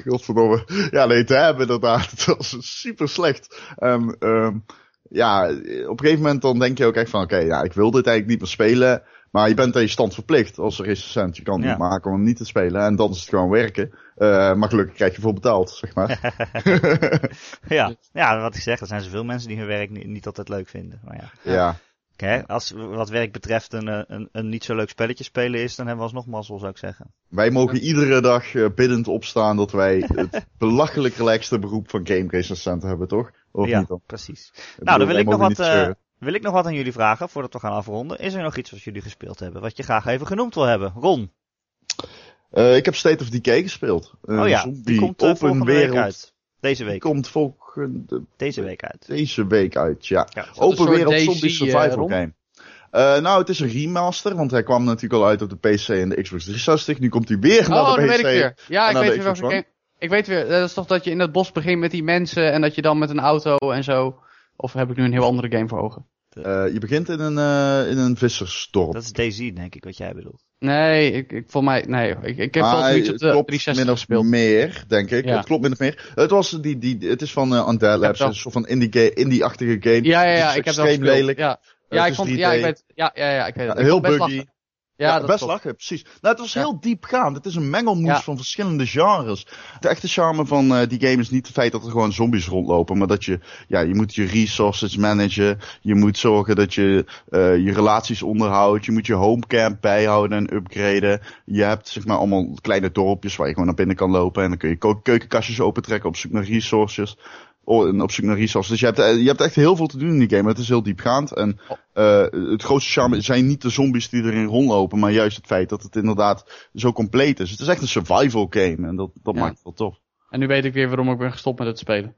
Godverdomme. Ja, nee, te hebben inderdaad. Het was super slecht. Um, um, ja, op een gegeven moment dan denk je ook echt van, oké, okay, ja, ik wil dit eigenlijk niet meer spelen. Maar je bent aan je stand verplicht als recensent. Je kan het ja. niet maken om niet te spelen. En dan is het gewoon werken. Uh, maar gelukkig krijg je voor betaald, zeg maar. ja. ja, wat ik zeg, er zijn zoveel mensen die hun werk niet, niet altijd leuk vinden. Maar ja. ja. Hè, als wat werk betreft een, een, een niet zo leuk spelletje spelen is, dan hebben we alsnog mazzel, zou ik zeggen. Wij mogen iedere dag uh, biddend opstaan dat wij het belachelijk relaxte beroep van game recensent hebben, toch? Of ja, niet dan? precies. nou, dan wil ik nog wat... Uh, wil ik nog wat aan jullie vragen voordat we gaan afronden? Is er nog iets wat jullie gespeeld hebben, wat je graag even genoemd wil hebben? Ron? Uh, ik heb State of Decay gespeeld. Uh, oh ja, die komt uh, open wereld. Week uit. Deze week. komt volgende... Deze week uit. Deze week uit, ja. ja open wereld zombie survival game. Uh, nou, het is een remaster, want hij kwam natuurlijk al uit op de PC en de Xbox 360. Nu komt hij weer naar oh, de PC. weet ik weer. Ja, ik weet weer welke game. Ik weet weer, dat is toch dat je in het bos begint met die mensen en dat je dan met een auto en zo. Of heb ik nu een heel andere game voor ogen? Uh, je begint in een, uh, in een vissersdorp. Dat is Daisy, denk ik, wat jij bedoelt. Nee, ik, ik voor mij, nee, ik, ik heb wel zoiets op de 360 gespeeld. meer, denk ik. Ja. Het klopt min of meer. Het was die, die, het is van uh, Undead Labs, een soort van indie-achtige indie game. Ja, ja, ja, ik heb wel lelijk. Ja, ja ik vond, ja, ik weet, ja, ja, ja, ik weet het. Ja, heel buggy. Ja, ja best lachen, precies. Nou, het was heel diepgaand. Het is een mengelmoes van verschillende genres. De echte charme van uh, die game is niet het feit dat er gewoon zombies rondlopen, maar dat je, ja, je moet je resources managen. Je moet zorgen dat je uh, je relaties onderhoudt. Je moet je homecamp bijhouden en upgraden. Je hebt, zeg maar, allemaal kleine dorpjes waar je gewoon naar binnen kan lopen en dan kun je keukenkastjes opentrekken op zoek naar resources. Oh, op zoek naar resources. Dus je hebt, eh, je hebt echt heel veel te doen in die game. Het is heel diepgaand. En uh, het grootste charme zijn niet de zombies die erin rondlopen, maar juist het feit dat het inderdaad zo compleet is. Het is echt een survival game en dat, dat maakt het wel tof. En nu weet ik weer waarom ik ben gestopt met het spelen.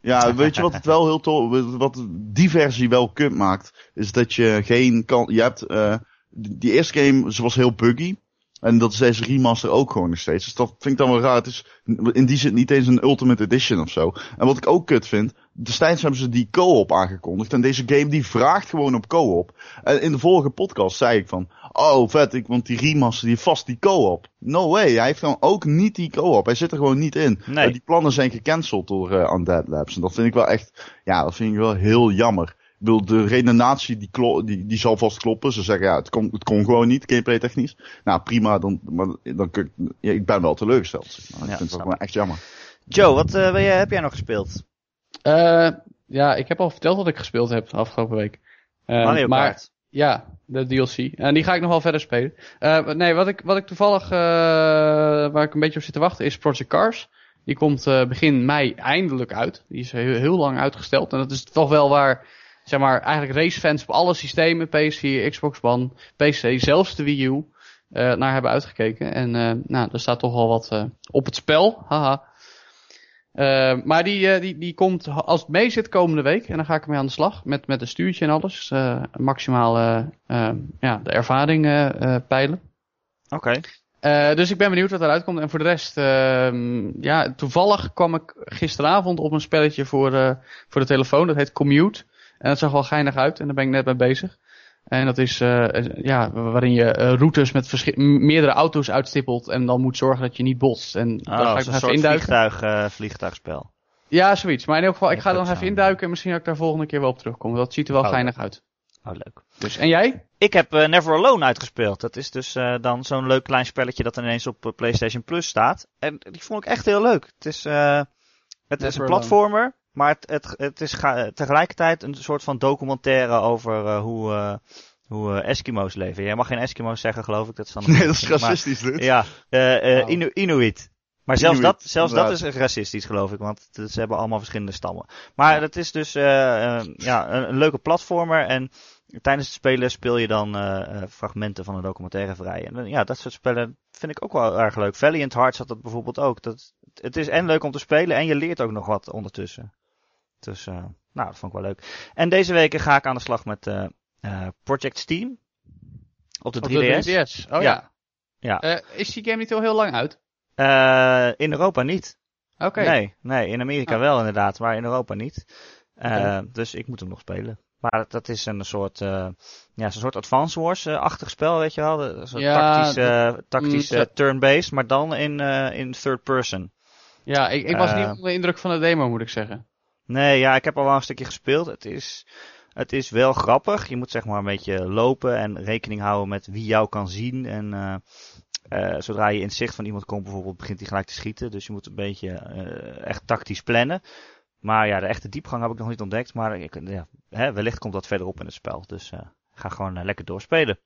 Ja, weet je wat het wel heel tof, wat die versie wel kut maakt, is dat je geen kan, je hebt, uh, die eerste game, ze was heel buggy. En dat is deze remaster ook gewoon nog steeds. Dus dat vind ik dan wel raar. Het is in die zin niet eens een Ultimate Edition of zo. En wat ik ook kut vind, destijds hebben ze die co-op aangekondigd. En deze game die vraagt gewoon op co-op. En in de vorige podcast zei ik van, oh vet, ik, want die remaster die vast die co-op. No way, hij heeft gewoon ook niet die co-op. Hij zit er gewoon niet in. Nee. Uh, die plannen zijn gecanceld door uh, Undead Labs. En dat vind ik wel echt, ja, dat vind ik wel heel jammer. Bedoel, de redenatie die, klo die, die zal vast kloppen. Ze zeggen ja, het kon, het kon gewoon niet, gameplay technisch. Nou prima, dan, maar, dan kun ik, ja, ik ben wel teleurgesteld. Zeg maar. Ja, ik vind het wel echt jammer. Joe, wat uh, jij, heb jij nog gespeeld? Uh, ja, ik heb al verteld wat ik gespeeld heb de afgelopen week. Uh, Mario maar, Kart. Ja, de DLC. En die ga ik nog wel verder spelen. Uh, nee, wat ik, wat ik toevallig, uh, waar ik een beetje op zit te wachten, is Project Cars. Die komt uh, begin mei eindelijk uit. Die is heel, heel lang uitgesteld. En dat is toch wel waar, zeg maar, eigenlijk racefans op alle systemen, PS4, Xbox One, PC, zelfs de Wii U, naar hebben uitgekeken. En nou, er staat toch wel wat op het spel. Haha. Maar die, die, die komt als het mee zit komende week. En dan ga ik ermee aan de slag. Met, met een stuurtje en alles. Maximaal ja, de ervaring peilen. Oké. Okay. dus ik ben benieuwd wat eruit komt. En voor de rest, ehm, ja, toevallig kwam ik gisteravond op een spelletje voor, voor de telefoon. Dat heet Commute. En dat zag wel geinig uit. En daar ben ik net mee bezig. En dat is, uh, ja, waarin je uh, routes met meerdere auto's uitstippelt en dan moet zorgen dat je niet botst. En oh, daar ga ik nog even induiken. Vliegtuig, uh, vliegtuigspel. Ja, zoiets. Maar in ieder geval, ik ga er nog goed even induiken en misschien dat ik daar volgende keer wel op terugkom. Dat ziet er wel Oh, geinig uit. Oh, leuk. Dus, en jij? Ik heb Never Alone uitgespeeld. Dat is dus dan zo'n leuk klein spelletje dat ineens op PlayStation Plus staat. En die vond ik echt heel leuk. Het is, het is een Alone. Maar het, het, het is ga- tegelijkertijd een soort van documentaire over uh, hoe, uh, hoe uh, Eskimo's leven. Jij mag geen Eskimo's zeggen, geloof ik. Dat is dan Nee, dat is maar- racistisch, dit. Ja, uh. Inu Inuit. Maar zelfs, Inuit, dat, zelfs dat is racistisch, geloof ik, want het- ze hebben allemaal verschillende stammen. Maar het is dus uh, uh, ja, een, een leuke platformer en tijdens het spelen speel je dan fragmenten van een documentaire vrij. En uh, ja, dat soort spellen vind ik ook wel erg leuk. Valiant Hearts had dat bijvoorbeeld ook. Dat, het is en leuk om te spelen en je leert ook nog wat ondertussen. Dus, uh, nou, dat vond ik wel leuk. En deze weken ga ik aan de slag met uh, uh, Project Steam. Op de 3DS. Op de 3DS. Oh ja. Ja. Eh, is die game niet al heel lang uit? In Europa niet. Oké. Nee, nee, in Amerika Ah. wel inderdaad, maar in Europa niet. Dus ik moet hem nog spelen. Maar dat is een soort, ja, zo'n soort Advance Wars-achtig spel, weet je wel. Een soort Ja, tactisch, uh, dat- tactisch mm, turn-based, maar dan in, in third person. Ja, ik, ik was Eh. niet onder de indruk van de demo, moet ik zeggen. Nee, ja, ik heb al wel een stukje gespeeld. Het is, het is wel grappig. Je moet zeg maar een beetje lopen en rekening houden met wie jou kan zien. En uh, uh, zodra je in het zicht van iemand komt bijvoorbeeld, begint hij gelijk te schieten. Dus je moet een beetje uh, echt tactisch plannen. Maar ja, de echte diepgang heb ik nog niet ontdekt. Maar ik, ja, hè, wellicht komt dat verderop in het spel. Dus uh, ga gewoon uh, lekker doorspelen.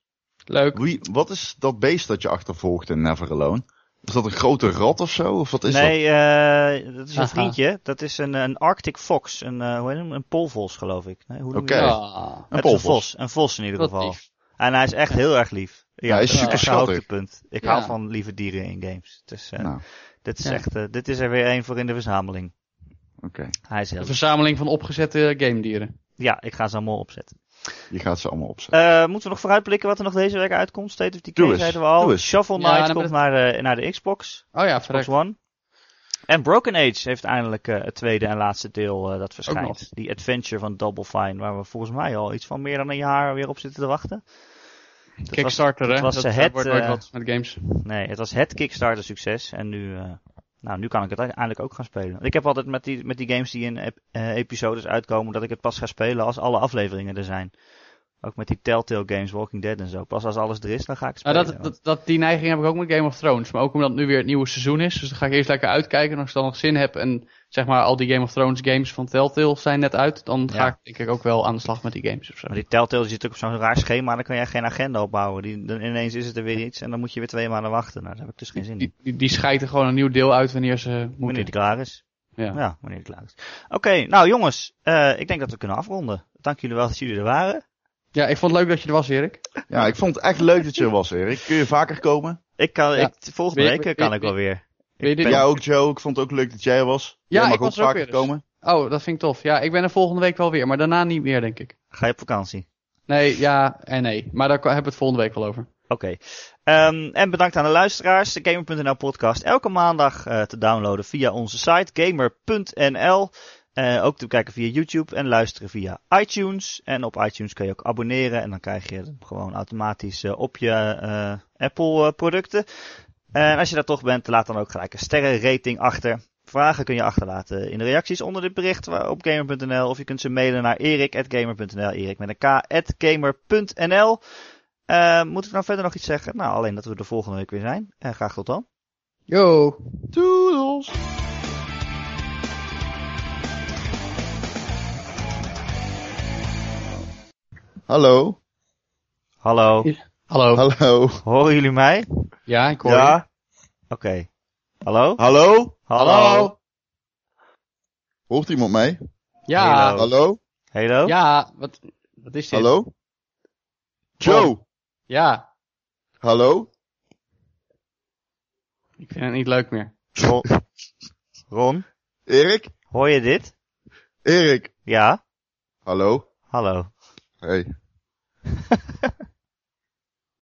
Leuk. Wie, wat is dat beest dat je achtervolgt in Never Alone? Is dat een grote rat of zo? Of wat is nee, uh, dat is een Aha. vriendje. Dat is een, een Arctic Fox. Een, uh, hoe heet hem? Een polvos, geloof ik. Nee, Oké. dat? Ah, Een polvos. vos. Een vos in ieder wat geval. lief. En hij is echt heel erg lief. Ja, hij is dat super schattig. Ik Ja. hou van lieve dieren in games. Dus uh, Nou, dit, is Ja. echt, uh, dit is er weer één voor in de verzameling. oké. Hij is heel Een verzameling van opgezette game dieren. Ja, ik ga ze allemaal opzetten. Je gaat ze allemaal opzetten. Uh, moeten we nog vooruitblikken wat er nog deze week uitkomt? State of Decay zeiden we al. Doe eens. Shuffle Knight komt naar de, naar de Xbox. Oh ja, Xbox. One. En Broken Age heeft eindelijk uh, het tweede en laatste deel uh, dat verschijnt. Die Adventure van Double Fine, waar we volgens mij al iets van meer dan een jaar weer op zitten te wachten. Dat was- Kickstarter, dat hè? was dat het, eh, wordt nooit eh, wat met games. Nee, het was het Kickstarter succes en nu, uh, nou, nu kan ik het eindelijk ook gaan spelen. Ik heb altijd met die, met die games die in ep- uh, episodes uitkomen, dat ik het pas ga spelen als alle afleveringen er zijn. Ook met die Telltale games, Walking Dead en zo. Pas als alles er is, dan ga ik Nou, spelen. dat, dat, dat, die neiging heb ik ook met Game of Thrones. Maar ook omdat het nu weer het nieuwe seizoen is. Dus dan ga ik eerst lekker uitkijken. En als ik dan nog zin heb en zeg maar al die Game of Thrones games van Telltale zijn net uit. Dan ga ik denk ik ook wel aan de slag met die games of zo. Maar die Telltale die zit ook op zo'n raar schema, dan kan je geen agenda opbouwen. Die, dan ineens is het er weer iets en dan moet je weer twee maanden wachten. Nou, daar heb ik dus geen zin in. Die, die, die schijten gewoon een nieuw deel uit wanneer ze Wanneer moeten. het klaar is. Ja. Ja, wanneer het klaar is. Oké, nou jongens, uh, ik denk dat we kunnen afronden. Dank jullie wel dat jullie er waren. Ja, ik vond het leuk dat je er was, Erik. Ja, ik vond het echt leuk dat je er was, Erik. Kun je vaker komen? Ik kan, Ja. ik, volgende week eh, kan ik wel weer. Ben- Ja, ook Joe. Ik vond het ook leuk dat jij er was. Ja, jij mag ik was ook er ook vaker dus. komen. Oh, dat vind ik tof. Ja, ik ben er volgende week wel weer. Maar daarna niet meer, denk ik. Ga je op vakantie? Nee, ja en nee. Maar daar hebben we het volgende week wel over. Oké. Um, en bedankt aan de luisteraars. De Gamer.nl podcast elke maandag uh, te downloaden via onze site gamer.nl. Eh, ook te kijken via YouTube en luisteren via iTunes. En op iTunes kun je ook abonneren en dan krijg je hem gewoon automatisch eh, op je eh, Apple producten. En als je daar toch bent, laat dan ook gelijk een sterrenrating achter. Vragen kun je achterlaten in de reacties onder dit bericht op gamer.nl. Of je kunt ze mailen naar erik.gamer.nl. Erik met een k.gamer.nl. Eh, moet ik nou verder nog iets zeggen? Nou, alleen dat we de volgende week weer zijn. En graag tot dan. Yo! Doedels! Hallo? Hallo. Hallo. Hallo? Horen jullie mij? Ja, ik hoor je. Oké. Hallo? Hallo? Hallo? Hoort iemand mij? Ja. Hallo. Hallo? Hallo? Ja, wat, wat is dit? Hallo? Joe? Ja, Hallo? ik vind het niet leuk meer. Ron? Ron? Erik? Hoor je dit? Erik? Ja? Hallo? Hallo. Hey.